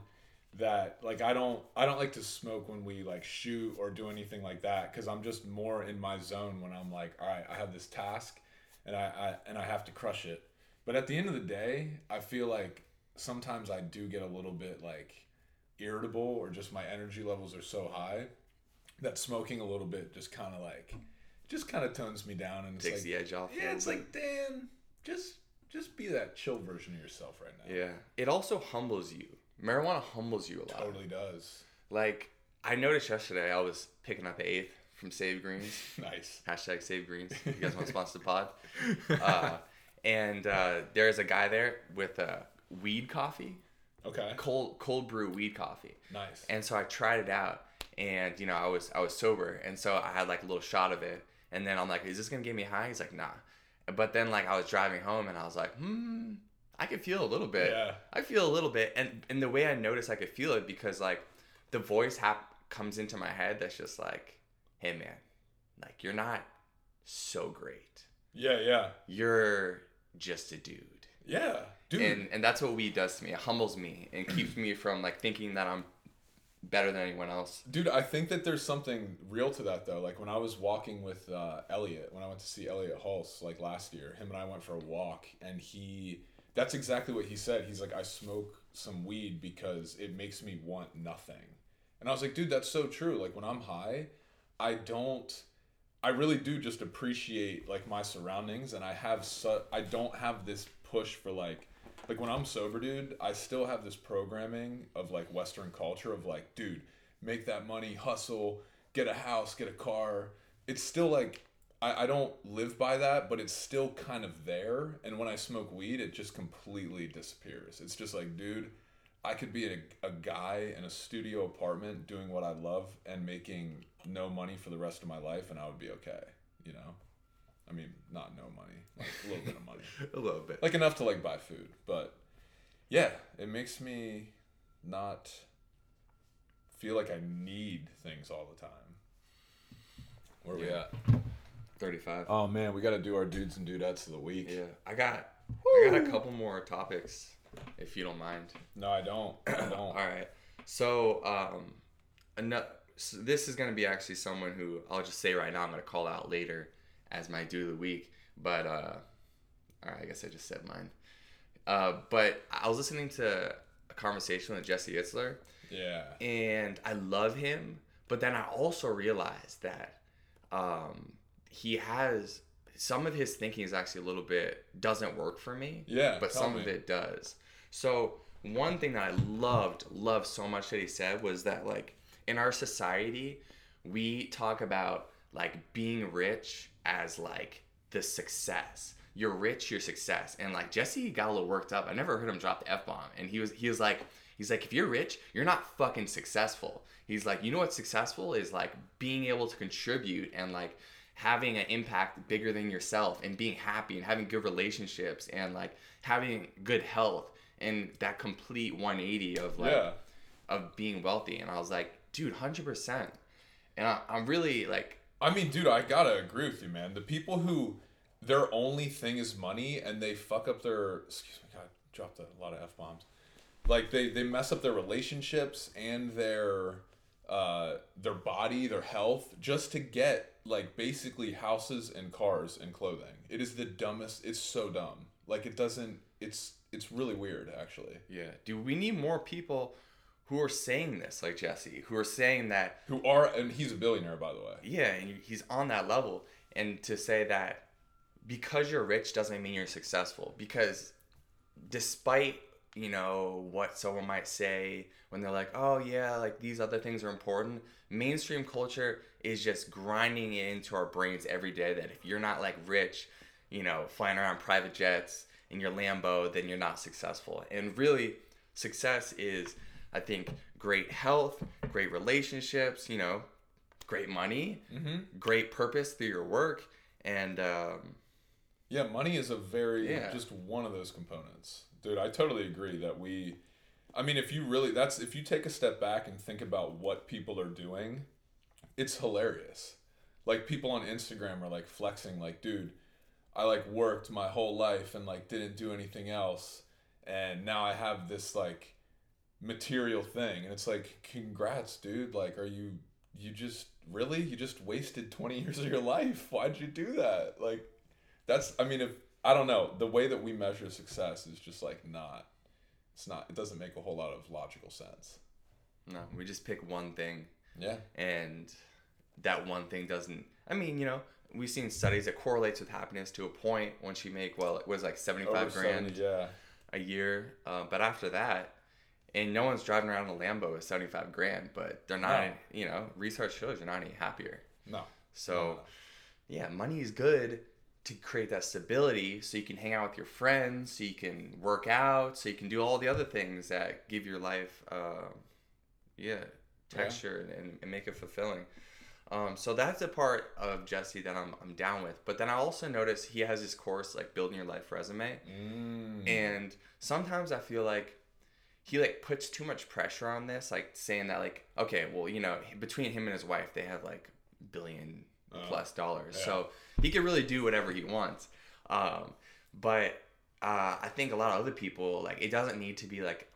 that like I don't I don't like to smoke when we like shoot or do anything like that cuz I'm just more in my zone when I'm like, all right, I have this task and I, I and I have to crush it. But at the end of the day, I feel like sometimes I do get a little bit like irritable or just my energy levels are so high that smoking a little bit just kind of like just kind of tones me down and it's takes like the edge off. yeah, it's bit. like, Dan, just just be that chill version of yourself right now. Yeah. It also humbles you. Marijuana humbles you a lot. Totally does. Like I noticed yesterday I was picking up eighth from Save Greens. Nice. Hashtag Save Greens. If you guys want to sponsor the pod. Uh, and uh, there's a guy there with uh, weed coffee, Okay. cold cold brew weed coffee. Nice. And so I tried it out, and you know I was I was sober, and so I had like a little shot of it, and then I'm like, is this gonna get me high? He's like, nah. But then like I was driving home, and I was like, hmm, I could feel a little bit. Yeah. I feel a little bit, and and the way I noticed I could feel it because like the voice hap- comes into my head that's just like, hey man, like you're not so great. Yeah, yeah. You're just a dude. Yeah. Dude. And and that's what weed does to me. It humbles me and keeps me from like thinking that I'm better than anyone else. Dude, I think that there's something real to that though. Like when I was walking with uh, Elliot, when I went to see Elliot Hulse like last year, him and I went for a walk, and he, that's exactly what he said. He's like, I smoke some weed because it makes me want nothing, and I was like, dude, that's so true. Like when I'm high, I don't, I really do just appreciate like my surroundings, and I have su- I don't have this push for like like when I'm sober, dude, I still have this programming of like Western culture of like, dude, make that money, hustle, get a house, get a car. It's still like I, I don't live by that, but it's still kind of there. And when I smoke weed, it just completely disappears. It's just like, dude, I could be a, a guy in a studio apartment doing what I love and making no money for the rest of my life, and I would be okay. You know, I mean, not no money, like a little bit of money A little bit. like enough to like buy food but yeah it makes me not feel like i need things all the time where are we at 35. oh man we gotta do our dudes and dudettes of the week Yeah. I got I got a couple more topics if you don't mind. no i don't i don't All right. So, um ano- so this is going to be actually someone who I'll just say right now I'm going to call out later as my dude of the week, but uh all right, I guess I just said mine. Uh, but I was listening to a conversation with Jesse Itzler, yeah and I love him. But then I also realized that um, he has some of his thinking is actually a little bit doesn't work for me. Yeah, but some me. of it does. So one thing that I loved, loved so much that he said was that like in our society, we talk about like being rich as like the success. You're rich, you're success. And like Jesse got a little worked up. I never heard him drop the F bomb. And he was he was like he's like if you're rich, you're not fucking successful. He's like, you know what's successful is like being able to contribute and like having an impact bigger than yourself and being happy and having good relationships and like having good health and that complete 180 of like yeah of being wealthy. And I was like, dude, 100%. And I, I'm really like, i mean dude i gotta agree with you man. The people who their only thing is money and they fuck up their excuse me god dropped a lot of f-bombs. Like they they mess up their relationships and their uh their body their health just to get like basically houses and cars and clothing. It is the dumbest it's so dumb. Like it doesn't it's it's really weird actually. Yeah, do we need more people who are saying this like Jesse, who are saying that who are and he's a billionaire by the way yeah, and he's on that level. And to say that because you're rich doesn't mean you're successful. Because despite, you know, what someone might say when they're like, oh, yeah, like these other things are important, mainstream culture is just grinding it into our brains every day that if you're not like rich, you know, flying around private jets in your Lambo, then you're not successful. And really, success is, I think, great health, great relationships, you know, great money, great purpose through your work, and um, Yeah, money is a very Yeah. just one of those components. Dude, I totally agree that we I mean if you really that's if you take a step back and think about what people are doing, it's hilarious. Like people on Instagram are like flexing like, dude, I like worked my whole life and like didn't do anything else and now I have this like material thing. And it's like congrats dude. Like are you you just really? You just wasted 20 years of your life? Why'd you do that? Like that's i mean if i don't know. The way that we measure success is just like not it's not it doesn't make a whole lot of logical sense. No, we just pick one thing, yeah. And that one thing doesn't. I mean, you know, we've seen studies that correlates with happiness to a point. Once you make well, it was like seventy five Over grand 70, yeah. a year, uh, but after that. And no one's driving around a Lambo with seventy five grand, but they're not. No. You know, research shows you're not any happier. no So, No, yeah, money is good, to create that stability so you can hang out with your friends, so you can work out, so you can do all the other things that give your life, uh, yeah, texture and, and make it fulfilling. Um, so that's the part of Jesse that I'm, I'm down with. But then I also notice he has this course like building your life resume, Mm. and sometimes I feel like he like puts too much pressure on this, like saying that like okay, well you know between him and his wife they have like billion Oh, plus dollars, yeah. so he can really do whatever he wants. Um, but uh, I think a lot of other people like it doesn't need to be like.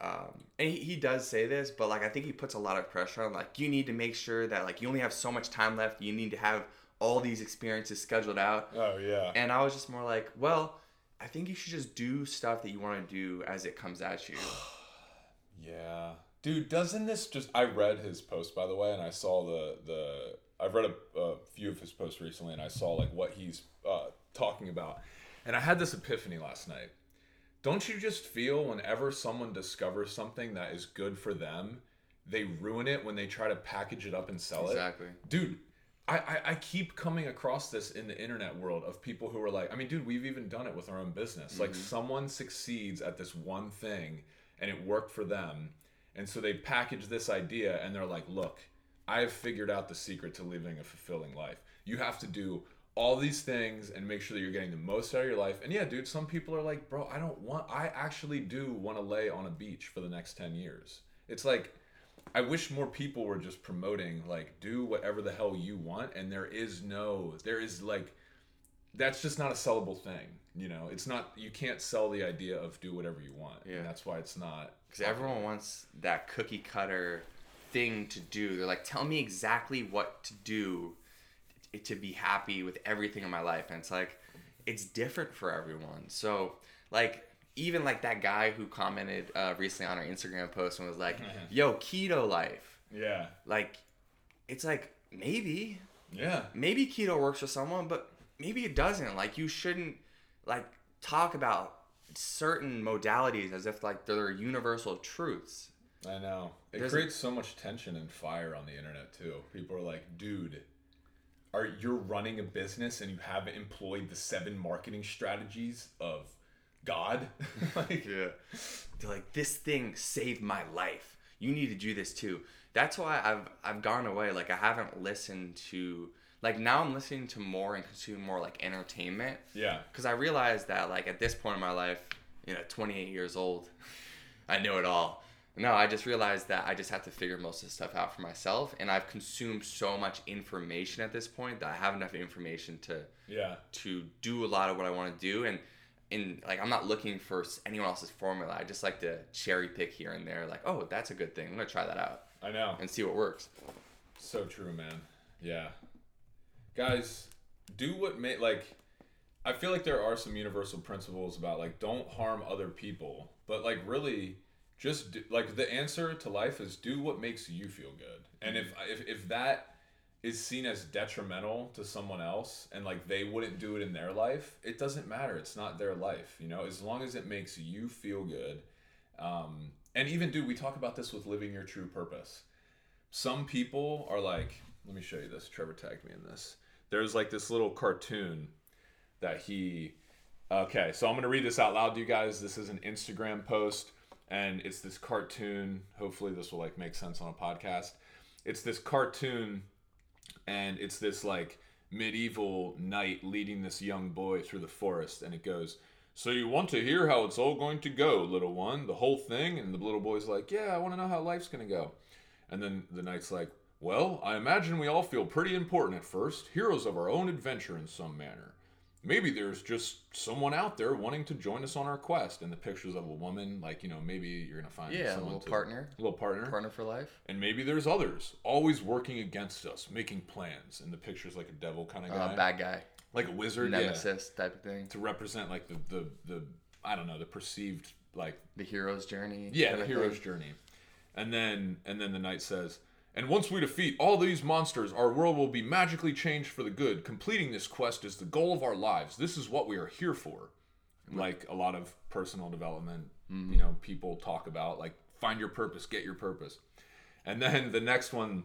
Um, and he, he does say this, but like I think he puts a lot of pressure on like you need to make sure that like you only have so much time left. You need to have all these experiences scheduled out. oh yeah. And I was just more like, well, I think you should just do stuff that you want to do as it comes at you. Yeah, dude, doesn't this just? I read his post by the way, and I saw the the. I've read a, a few of his posts recently, and I saw like what he's uh, talking about, and I had this epiphany last night. Don't you just feel whenever someone discovers something that is good for them, they ruin it when they try to package it up and sell it? Exactly. dude I, I i keep coming across this in the internet world of people who are like i mean dude we've even done it with our own business like someone succeeds at this one thing and it worked for them. And so they package this idea and they're like look i have figured out the secret to living a fulfilling life. You have to do all these things and make sure that you're getting the most out of your life. And yeah dude some people are like bro i don't want i actually do want to lay on a beach for the next 10 years. It's like I wish more people were just promoting like do whatever the hell you want and there is no there is like that's just not a sellable thing, you know. It's not you can't sell the idea of do whatever you want. Yeah. And that's why it's not Because everyone wants that cookie cutter thing to do. They're like, tell me exactly what to do to be happy with everything in my life. And it's like, it's different for everyone. So, like, even like that guy who commented uh, recently on our Instagram post and was like, yo, keto life. Yeah. Like, it's like, maybe, Yeah. maybe keto works for someone, but maybe it doesn't. Like you shouldn't like talk about certain modalities as if like they're universal truths. I know. It There's- creates so much tension and fire on the internet too. People are like, dude, are you're running a business and you haven't employed the seven marketing strategies of God? like Yeah. They're like, this thing saved my life. You need to do this too. That's why I've I've gone away. Like I haven't listened to like now I'm listening to more and consuming more like entertainment. Yeah. Because I realized that like at this point in my life, you know, 28 years old, I know it all. No, I just realized that I just have to figure most of the stuff out for myself, and I've consumed so much information at this point that I have enough information to Yeah. to do a lot of what I want to do, and in like I'm not looking for anyone else's formula. I just like to cherry pick here and there. Like, oh, that's a good thing. I'm gonna try that out I know. and see what works. So true, man. Yeah. Guys, do what may like I feel like there are some universal principles about like don't harm other people, but like really just do, like the answer to life is do what makes you feel good. And if if if that is seen as detrimental to someone else and like they wouldn't do it in their life, it doesn't matter. It's not their life, you know, as long as it makes you feel good. Um and even dude, we talk about this with living your true purpose some people are like let me show you this trevor tagged me in this there's like this little cartoon that he okay so i'm to read this out loud to you guys. This is an instagram post and it's this cartoon. Hopefully this will like make sense on a podcast. It's this cartoon and it's this like medieval knight leading this young boy through the forest and it goes so you want to hear how it's all going to go little one? The whole thing and the little boy's like yeah i want to know how life's going to go. And then the knight's like, Well, I imagine we all feel pretty important at first, heroes of our own adventure in some manner. Maybe there's just someone out there wanting to join us on our quest. And the pictures of a woman, like, you know, maybe you're going to find Yeah, a little to- partner, A little partner. partner for life. And maybe there's others, always working against us, making plans. And the picture's like a devil kind of guy. Uh, bad guy, like a wizard. yeah. nemesis type of thing. To represent, like, the, the, the, I don't know, the perceived, like, The hero's journey. yeah, the hero's thing. journey. And then and then the knight says, "And once we defeat all these monsters, our world will be magically changed for the good. Completing this quest is the goal of our lives. This is what we are here for." Like a lot of personal development, mm-hmm. you know, people talk about like find your purpose, get your purpose. And then the next one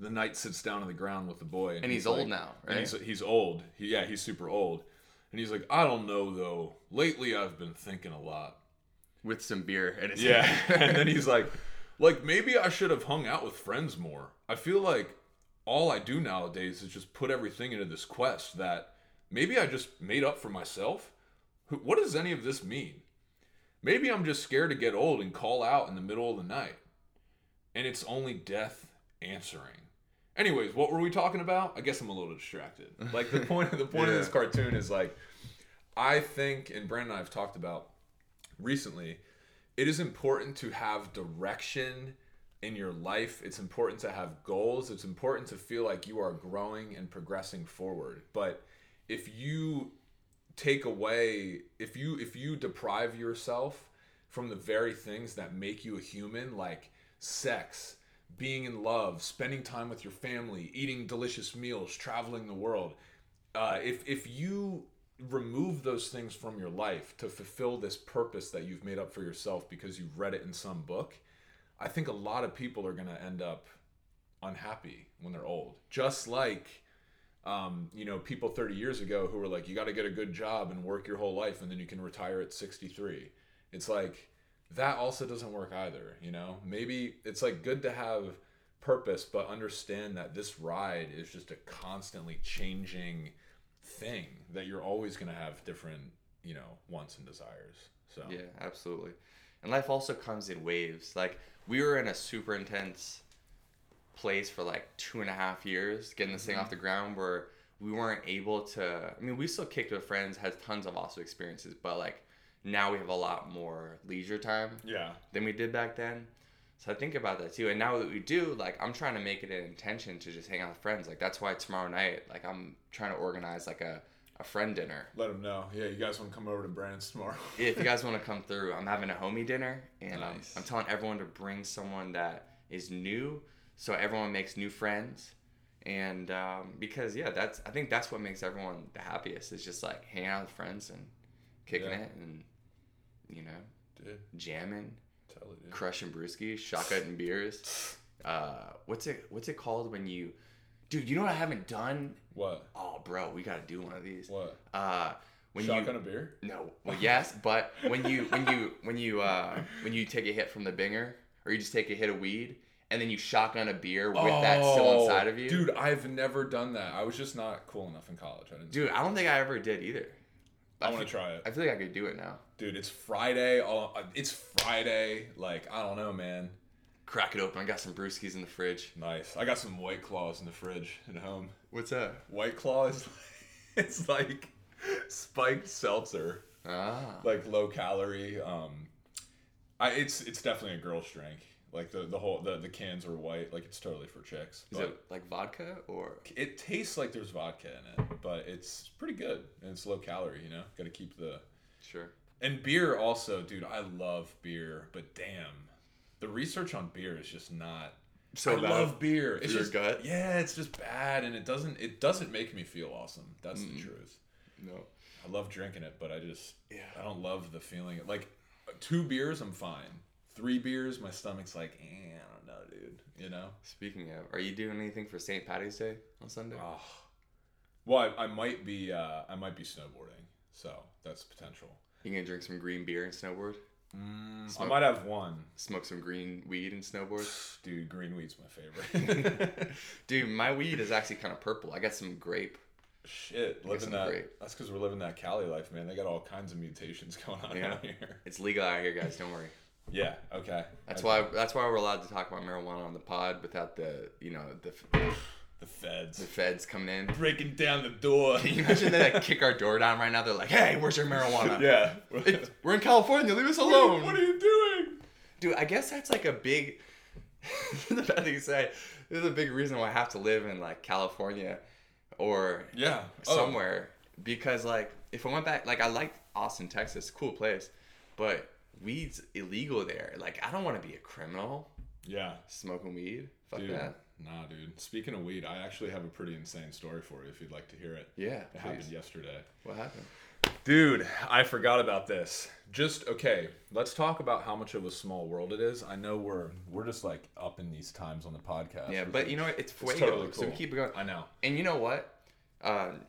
the knight sits down on the ground with the boy, And he's old like- now, and right? he's, he's old. He, yeah, he's super old, and he's like, I don't know though. Lately, I've been thinking a lot. with some beer his Yeah, and then he's like, like maybe I should have hung out with friends more. I feel like all I do nowadays is just put everything into this quest that maybe I just made up for myself. What does any of this mean? Maybe I'm just scared to get old and call out in the middle of the night. And it's only death answering. Anyways, what were we talking about? I guess I'm a little distracted. Like the point the point of this cartoon is like I think and Brandon and I have talked about recently, it is important to have direction in your life. It's important to have goals. It's important to feel like you are growing and progressing forward. But if you take away if you if you deprive yourself from the very things that make you a human like sex being in love spending time with your family eating delicious meals traveling the world uh, if if you remove those things from your life to fulfill this purpose that you've made up for yourself because you've read it in some book i think a lot of people are going to end up unhappy when they're old just like um, you know, people 30 years ago who were like, you got to get a good job and work your whole life and then you can retire at 63. It's like, that also doesn't work either, you know? Maybe it's like good to have purpose, but understand that this ride is just a constantly changing thing that you're always going to have different, you know, wants and desires. So, Yeah, absolutely. And life also comes in waves. Like we were in a super intense place for like two and a half years, getting this thing Mm-hmm. off the ground where we weren't able to I mean, we still kicked with friends, had tons of awesome experiences, but like now we have a lot more leisure time yeah. than we did back then. So I think about that too. And now that we do, like I'm trying to make it an intention to just hang out with friends. Like that's why tomorrow night, like I'm trying to organize like a, a friend dinner. Let them know. Yeah, you guys want to come over to Brandon's tomorrow? if you guys want to come through, I'm having a homie dinner, and Nice. I'm telling everyone to bring someone that is new, so everyone makes new friends. And um, because yeah, that's I think that's what makes everyone the happiest is just like hanging out with friends and kicking Yeah. it and you know Dude, jamming, tell it, dude. crushing brewskis, shotgun beers. Uh, what's it What's it called when you, dude? You know what I haven't done? What? Oh, bro, we gotta do one of these. What? Uh, when Shotgun you a beer? no, well, yes, but when you when you when you uh when you take a hit from the binger, or you just take a hit of weed, and then you shotgun a beer with that still Oh, inside of you, Dude, I've never done that. I was just not cool enough in college. I didn't. Dude, I don't think I ever did either. I want to try it. I feel like I could do it now. Dude, it's Friday. All, uh, it's Friday. Like, I don't know, man. Crack it open. I got some brewskis in the fridge. Nice. I got some White Claws in the fridge at home. What's that? White Claw is it's like spiked seltzer, Ah, like low calorie. Um, I it's it's definitely a girl's drink. Like the the whole the, the cans are white. Like it's totally for chicks. is But it like vodka or? it tastes like there's vodka in it, but it's pretty good and it's low calorie. You know, got to keep the Sure. And beer also, dude. I love beer, but damn, the research on beer is just not. So I bad love beer. It's your just gut? Yeah, it's just bad, and it doesn't. It doesn't make me feel awesome. That's Mm. the truth. No. I love drinking it, but I just. Yeah. I don't love the feeling. Like, two beers, I'm fine. Three beers, my stomach's like, eh, I don't know, dude. You know. Speaking of, are you doing anything for St. Patty's Day on Sunday? Oh. Well, I, I might be. Uh, I might be snowboarding, so that's potential. You gonna drink some green beer and snowboard? I Smoke- might have one. Smoke some green weed and snowboard? Dude, green weed's my favorite. Dude, my weed is actually kind of purple. I got some grape. Shit, living that. great. That's because we're living that Cali life, man. They got all kinds of mutations going on Yeah. out here. It's legal out here, guys. Don't worry. Yeah. Okay. That's I- why. That's why we're allowed to talk about marijuana on the pod without the, you know, the, the feds the feds coming in. breaking down the door. Can you imagine they like kick our door down right now? They're like, "Hey, where's your marijuana? yeah. It- we're in California. Leave us what, are you, alone." what are you doing? Dude, I guess that's like a big. the bad thing to say. This is a big reason why I have to live in like California, or Yeah. Oh, somewhere because like if I went back, like I like Austin, Texas, cool place, but weed's illegal there. Like I don't want to be a criminal Yeah. smoking weed. Fuck Dude. that. Nah, dude. Speaking of weed, I actually have a pretty insane story for you if you'd like to hear it. Yeah. It happened yesterday. What happened? Dude, I forgot about this. Just okay, let's talk about how much of a small world it is. I know we're we're just like up in these times on the podcast. Yeah, but is- you know what? It's fuego. totally So we keep going. I know. And you know what? Um,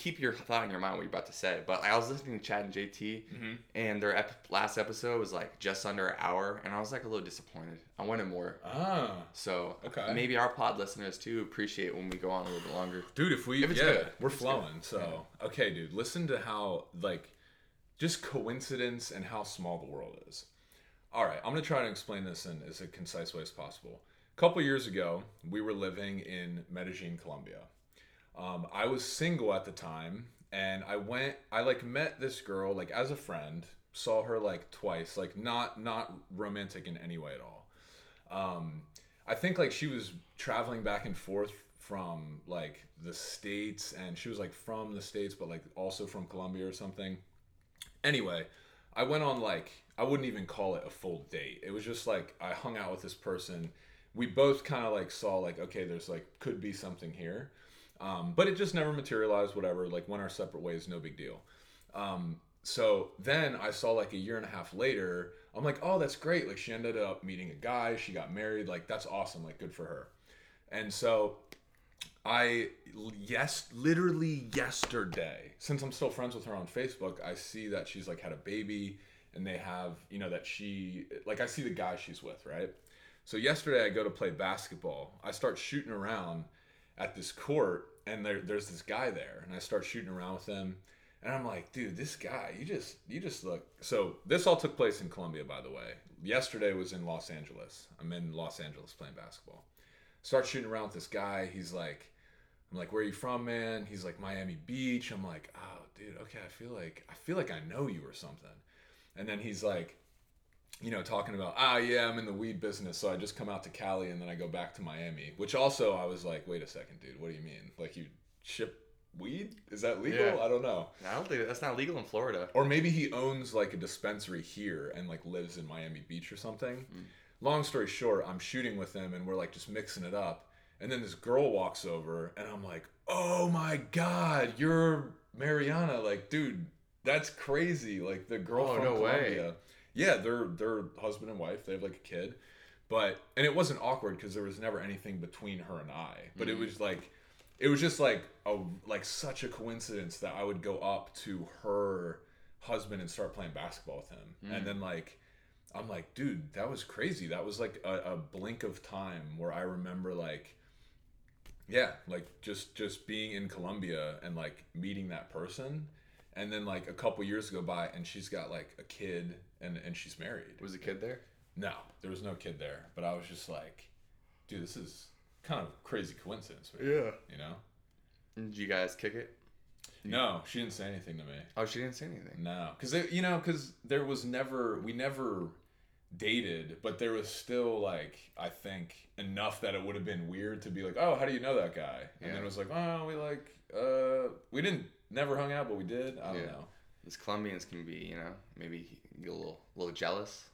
keep your thought in your mind what you're about to say. But I was listening to Chad and JT, Mm-hmm. and their ep- last episode was like just under an hour, and I was like a little disappointed. I wanted more. Ah, So Okay. maybe our pod listeners too appreciate when we go on a little bit longer. dude, if we If it's yeah, good. we're flowing. So okay, dude, listen to how like just coincidence and how small the world is. All right, I'm gonna try to explain this in as a concise way as possible. A couple years ago, we were living in Medellin, Colombia. Um, I was single at the time, and I went. I like met this girl like as a friend. Saw her like twice, like not not romantic in any way at all. Um, I think like she was traveling back and forth from like the states, and she was like from the states, but like also from Colombia or something. Anyway, I went on like I wouldn't even call it a full date. It was just like I hung out with this person. We both kind of like saw like okay, there's like could be something here, um, but it just never materialized. Whatever, like went our separate ways, no big deal. Um, so then I saw like a year and a half later, I'm like, oh, that's great. Like she ended up meeting a guy, she got married. Like that's awesome. Like good for her. And so I yes, literally yesterday, since I'm still friends with her on Facebook, I see that she's like had a baby and they have, you know, that she like I see the guy she's with, right? So yesterday I go to play basketball. I start shooting around at this court and there, there's this guy there and I start shooting around with him and I'm like, dude, this guy, you just you just look so this all took place in Colombia by the way. Yesterday was in Los Angeles. I'm in Los Angeles playing basketball start shooting around with this guy. He's like, I'm like, where are you from, man? He's like Miami Beach. I'm like, oh, dude, okay. I feel like I feel like I know you or something. And then he's like, you know, talking about, ah, yeah, I'm in the weed business, so I just come out to Cali and then I go back to Miami. Which also, I was like, wait a second, dude, what do you mean? Like you ship weed? Is that legal? Yeah. I don't know. I don't think that's not legal in Florida. Or maybe he owns like a dispensary here and like lives in Miami Beach or something. Long story short, I'm shooting with him and we're like just mixing it up. And then this girl walks over and I'm like, oh my God, you're Mariana. Like, dude, that's crazy. Like the girl Oh, from no way. Yeah, they're they're husband and wife. They have like a kid. But and it wasn't awkward because there was never anything between her and I. But it mm-hmm. was like it was just like a like such a coincidence that I would go up to her husband and start playing basketball with him. Mm. And then like I'm like, dude, that was crazy. That was like a, a blink of time where I remember like yeah, like just just being in Colombia and like meeting that person. And then like a couple years go by and she's got like a kid and and she's married. Was the kid there? No, there was no kid there, but I was just like, dude, this is kind of crazy coincidence, man. Yeah. You know? Did you guys kick it? No, she didn't say anything to me. Oh, she didn't say anything. No, because you know, because there was never we never dated, but there was still like I think enough that it would have been weird to be like, oh, how do you know that guy? And then it was like, oh, we like uh, we didn't never hung out, but we did. I don't Yeah. know. These Colombians can be, you know, maybe get a little, little jealous.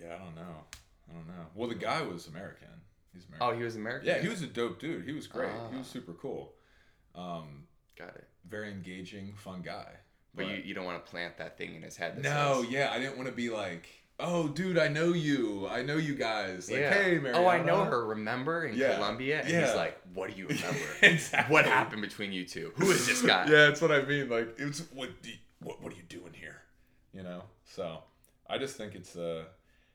Yeah, I don't know. I don't know. Well, the guy was American. He's American. Oh, he was American. yeah, he was a dope dude. He was great. He was Ah. super cool. Um, Got it. very engaging, fun guy. But, you, you don't want to plant that thing in his head. No, says, yeah, I didn't want to be like, oh, dude, I know you. I know you guys. Like, yeah. hey, Mariana. oh, I know her. Remember in Yeah. Colombia? And Yeah. he's like, "What do you remember? exactly. What happened between you two? Who is this guy?" yeah, that's what I mean. Like, it's what, you- what, what are you doing here? You know. So, I just think it's uh,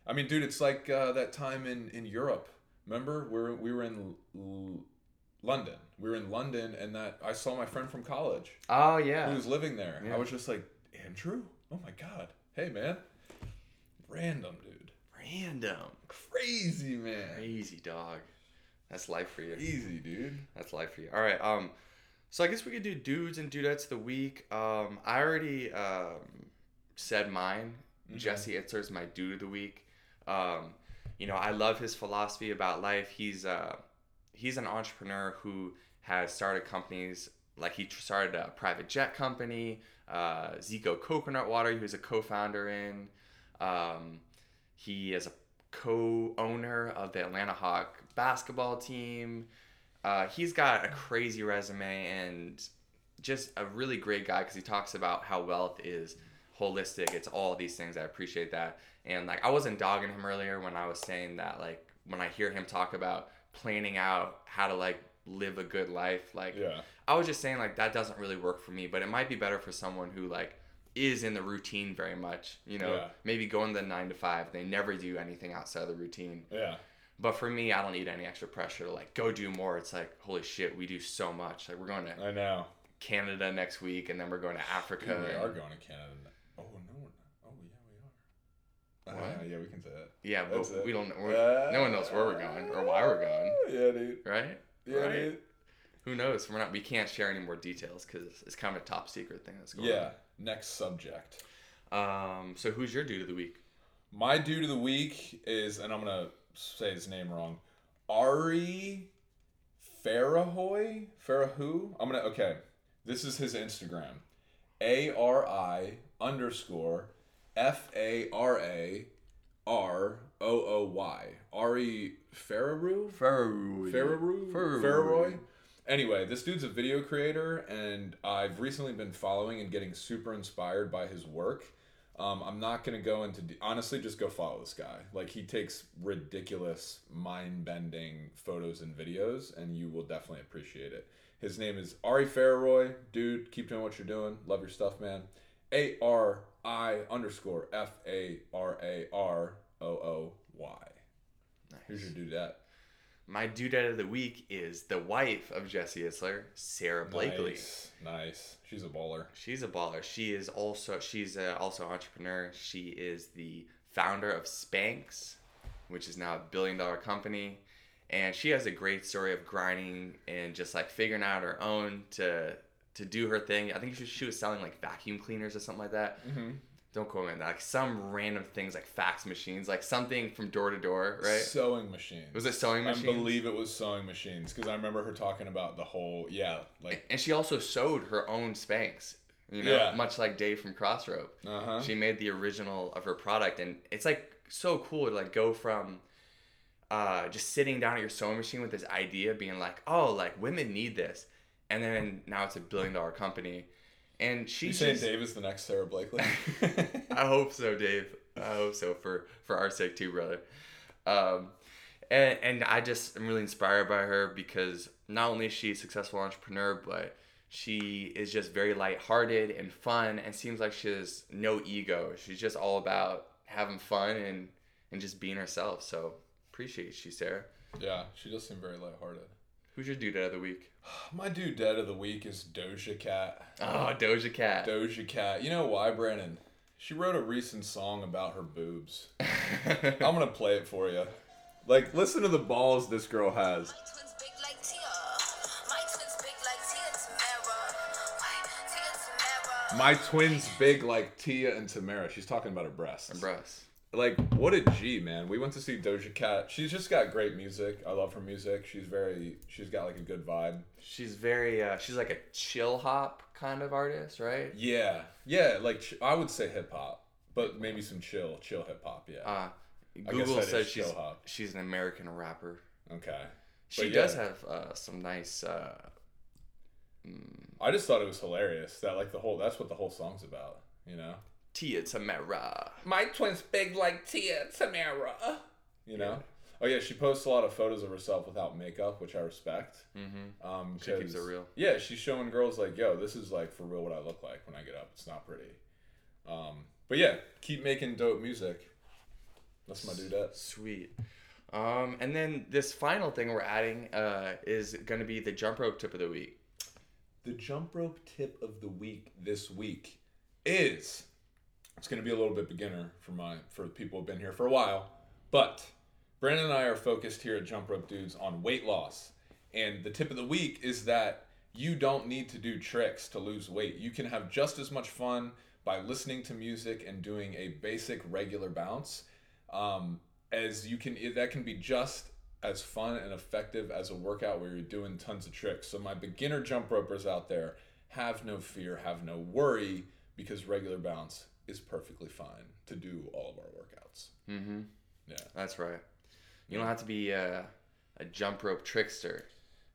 I mean, dude, it's like uh, that time in in Europe. Remember, we were we were in L- London. We were in London, and that I saw my friend from college Oh yeah, who was living there. Yeah. I was just like, Andrew. Oh my god. Hey, man. Random dude. Random. Crazy man. Crazy dog. That's life for you. Easy, dude. That's life for you. All right. Um, so I guess we could do dudes and dudettes of the week. Um, I already um said mine. Jesse Itzler's my dude of the week. Um, you know, I love his philosophy about life. He's uh, he's an entrepreneur who has started companies like he started a private jet company, uh, Zico Coconut Water. He was a co-founder in. Um, he is a co-owner of the Atlanta Hawk basketball team. Uh, he's got a crazy resume, and just a really great guy because he talks about how wealth is holistic. It's all these things. I appreciate that. And like I wasn't dogging him earlier when I was saying that like when I hear him talk about planning out how to like live a good life, like Yeah. I was just saying like that doesn't really work for me, but it might be better for someone who like is in the routine very much. You know, Yeah. maybe going the nine to five, they never do anything outside of the routine. Yeah. But for me, I don't need any extra pressure to like go do more. It's like holy shit, we do so much. Like we're going to I know. Canada next week, and then we're going to Africa. Dude, we and- are going to Canada. Oh no. we're not. Oh yeah, we are. What? Uh, yeah, we can say that. yeah, but That's it. we don't. We're, no one knows where we're going or why we're going, Yeah, dude. right? Yeah, Right. dude. Who knows? We're not. We can't share any more details because it's kind of a top secret thing that's going on. Yeah. Next subject. Um. So who's your dude of the week? My dude of the week is, and I'm gonna say his name wrong, Ari Farahoy. Farahu. I'm gonna okay. This is his Instagram. A R I underscore F A R A R O O Y. Ari Fararu. Ferrari. Ferraru? Ferrari. Anyway, this dude's a video creator, and I've recently been following and getting super inspired by his work. Um, I'm not gonna go into de- honestly, just go follow this guy. Like he takes ridiculous, mind-bending photos and videos, and you will definitely appreciate it. His name is Ari Farroy. Dude, keep doing what you're doing. Love your stuff, man. A R I underscore F A R A R O O Y. Nice. Here's your dude at. My dudette of the week is the wife of Jesse Itzler, Sara Blakely. Nice, nice. She's a baller. She's a baller. She is also she's uh, also an entrepreneur. She is the founder of Spanx, which is now a billion dollar company, and she has a great story of grinding and just like figuring out her own to to do her thing. I think she, she was selling like vacuum cleaners or something like that. Mm-hmm. Don't quote me on that. Like some random things like fax machines, like something from door to door, right? Sewing machines. Was it sewing machines? I believe it was sewing machines because I remember her talking about the whole yeah like and she also sewed her own Spanx. You know, Yeah. much like Dave from Crossrope. uh huh she made the original of her product and it's like so cool to like go from uh just sitting down at your sewing machine with this idea being like oh like women need this and then now it's a billion dollar company and You she's saying Dave is the next Sara Blakely? i hope so dave. I hope so for for our sake too brother. Um and and i just am really inspired by her because not only is she a successful entrepreneur but she is just very lighthearted and fun and seems like she has no ego. She's just all about having fun and and just being herself. So appreciate you sarah. Yeah, she does seem very lighthearted. Who's your dude dead of the week My dude dead of the week is Doja Cat. oh doja cat Doja Cat. You know why, Brandon? She wrote a recent song about her boobs. I'm gonna play it for you. Like, listen to the balls this girl has. My twins big like Tia. My twins big like Tia Tamera. Why? Tia Tamera. My twins big like Tia and Tamera. She's talking about her breasts. Her breasts like what a G man. We went to see Doja Cat. She's just got great music. I love her music. She's very she's got like a good vibe. she's very uh she's like a chill hop kind of artist right Yeah. Yeah, like ch- I would say hip hop, but maybe some chill, chill hip hop, yeah. uh google says she's hop. she's an american rapper okay. She But does yeah. have uh, some nice. Uh, I just thought it was hilarious that like the whole that's what the whole song's about, you know? Tia Tamera. My twins big like Tia Tamera. You know? Oh yeah, she posts a lot of photos of herself without makeup, which I respect. Mm-hmm. Um, She keeps 'cause- it real. Yeah, she's showing girls like, yo, this is like for real what I look like when I get up. It's not pretty. Um, but yeah, keep making dope music. That's my dudette. Sweet. Um, and then this final thing we're adding uh, is going to be the jump rope tip of the week. The jump rope tip of the week this week is it's going to be a little bit beginner for my for people who've been here for a while, but Brandon and I are focused here at Jump Rope Dudes on weight loss. And the tip of the week is that you don't need to do tricks to lose weight. You can have just as much fun by listening to music and doing a basic regular bounce um, as you can. That can be just as fun and effective as a workout where you're doing tons of tricks. So my beginner jump ropers out there, have no fear, have no worry, because regular bounce is perfectly fine to do all of our workouts. Mm-hmm. Yeah. That's right. You don't have to be a, a jump rope trickster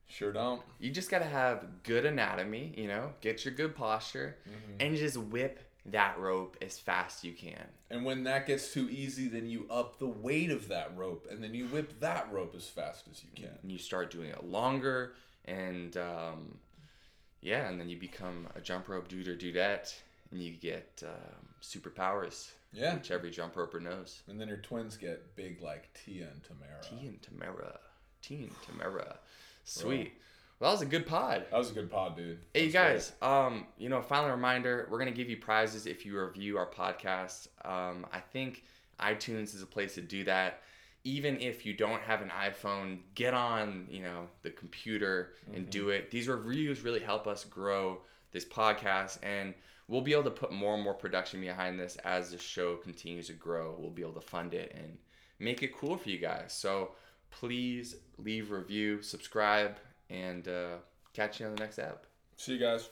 Sure don't. You just gotta have good anatomy, you know, get your good posture, and just whip that rope as fast as you can. And when that gets too easy, then you up the weight of that rope, and then you whip that rope as fast as you can. And you start doing it longer, and um, yeah, and then you become a jump rope dude or dudette, and you get um, superpowers, Yeah. which every jump roper knows. And then your twins get big like Tia and Tamera. Tia and Tamera, T and Tamera, sweet. Well, that was a good pod. That was a good pod, dude. Hey, you guys. Um, you know, final reminder: we're gonna give you prizes if you review our podcast. Um, I think iTunes is a place to do that. Even if you don't have an iPhone, get on, you know, the computer and do it. These reviews really help us grow this podcast, and we'll be able to put more and more production behind this as the show continues to grow. We'll be able to fund it and make it cool for you guys. So please leave review, subscribe, and uh, catch you on the next app. See you guys.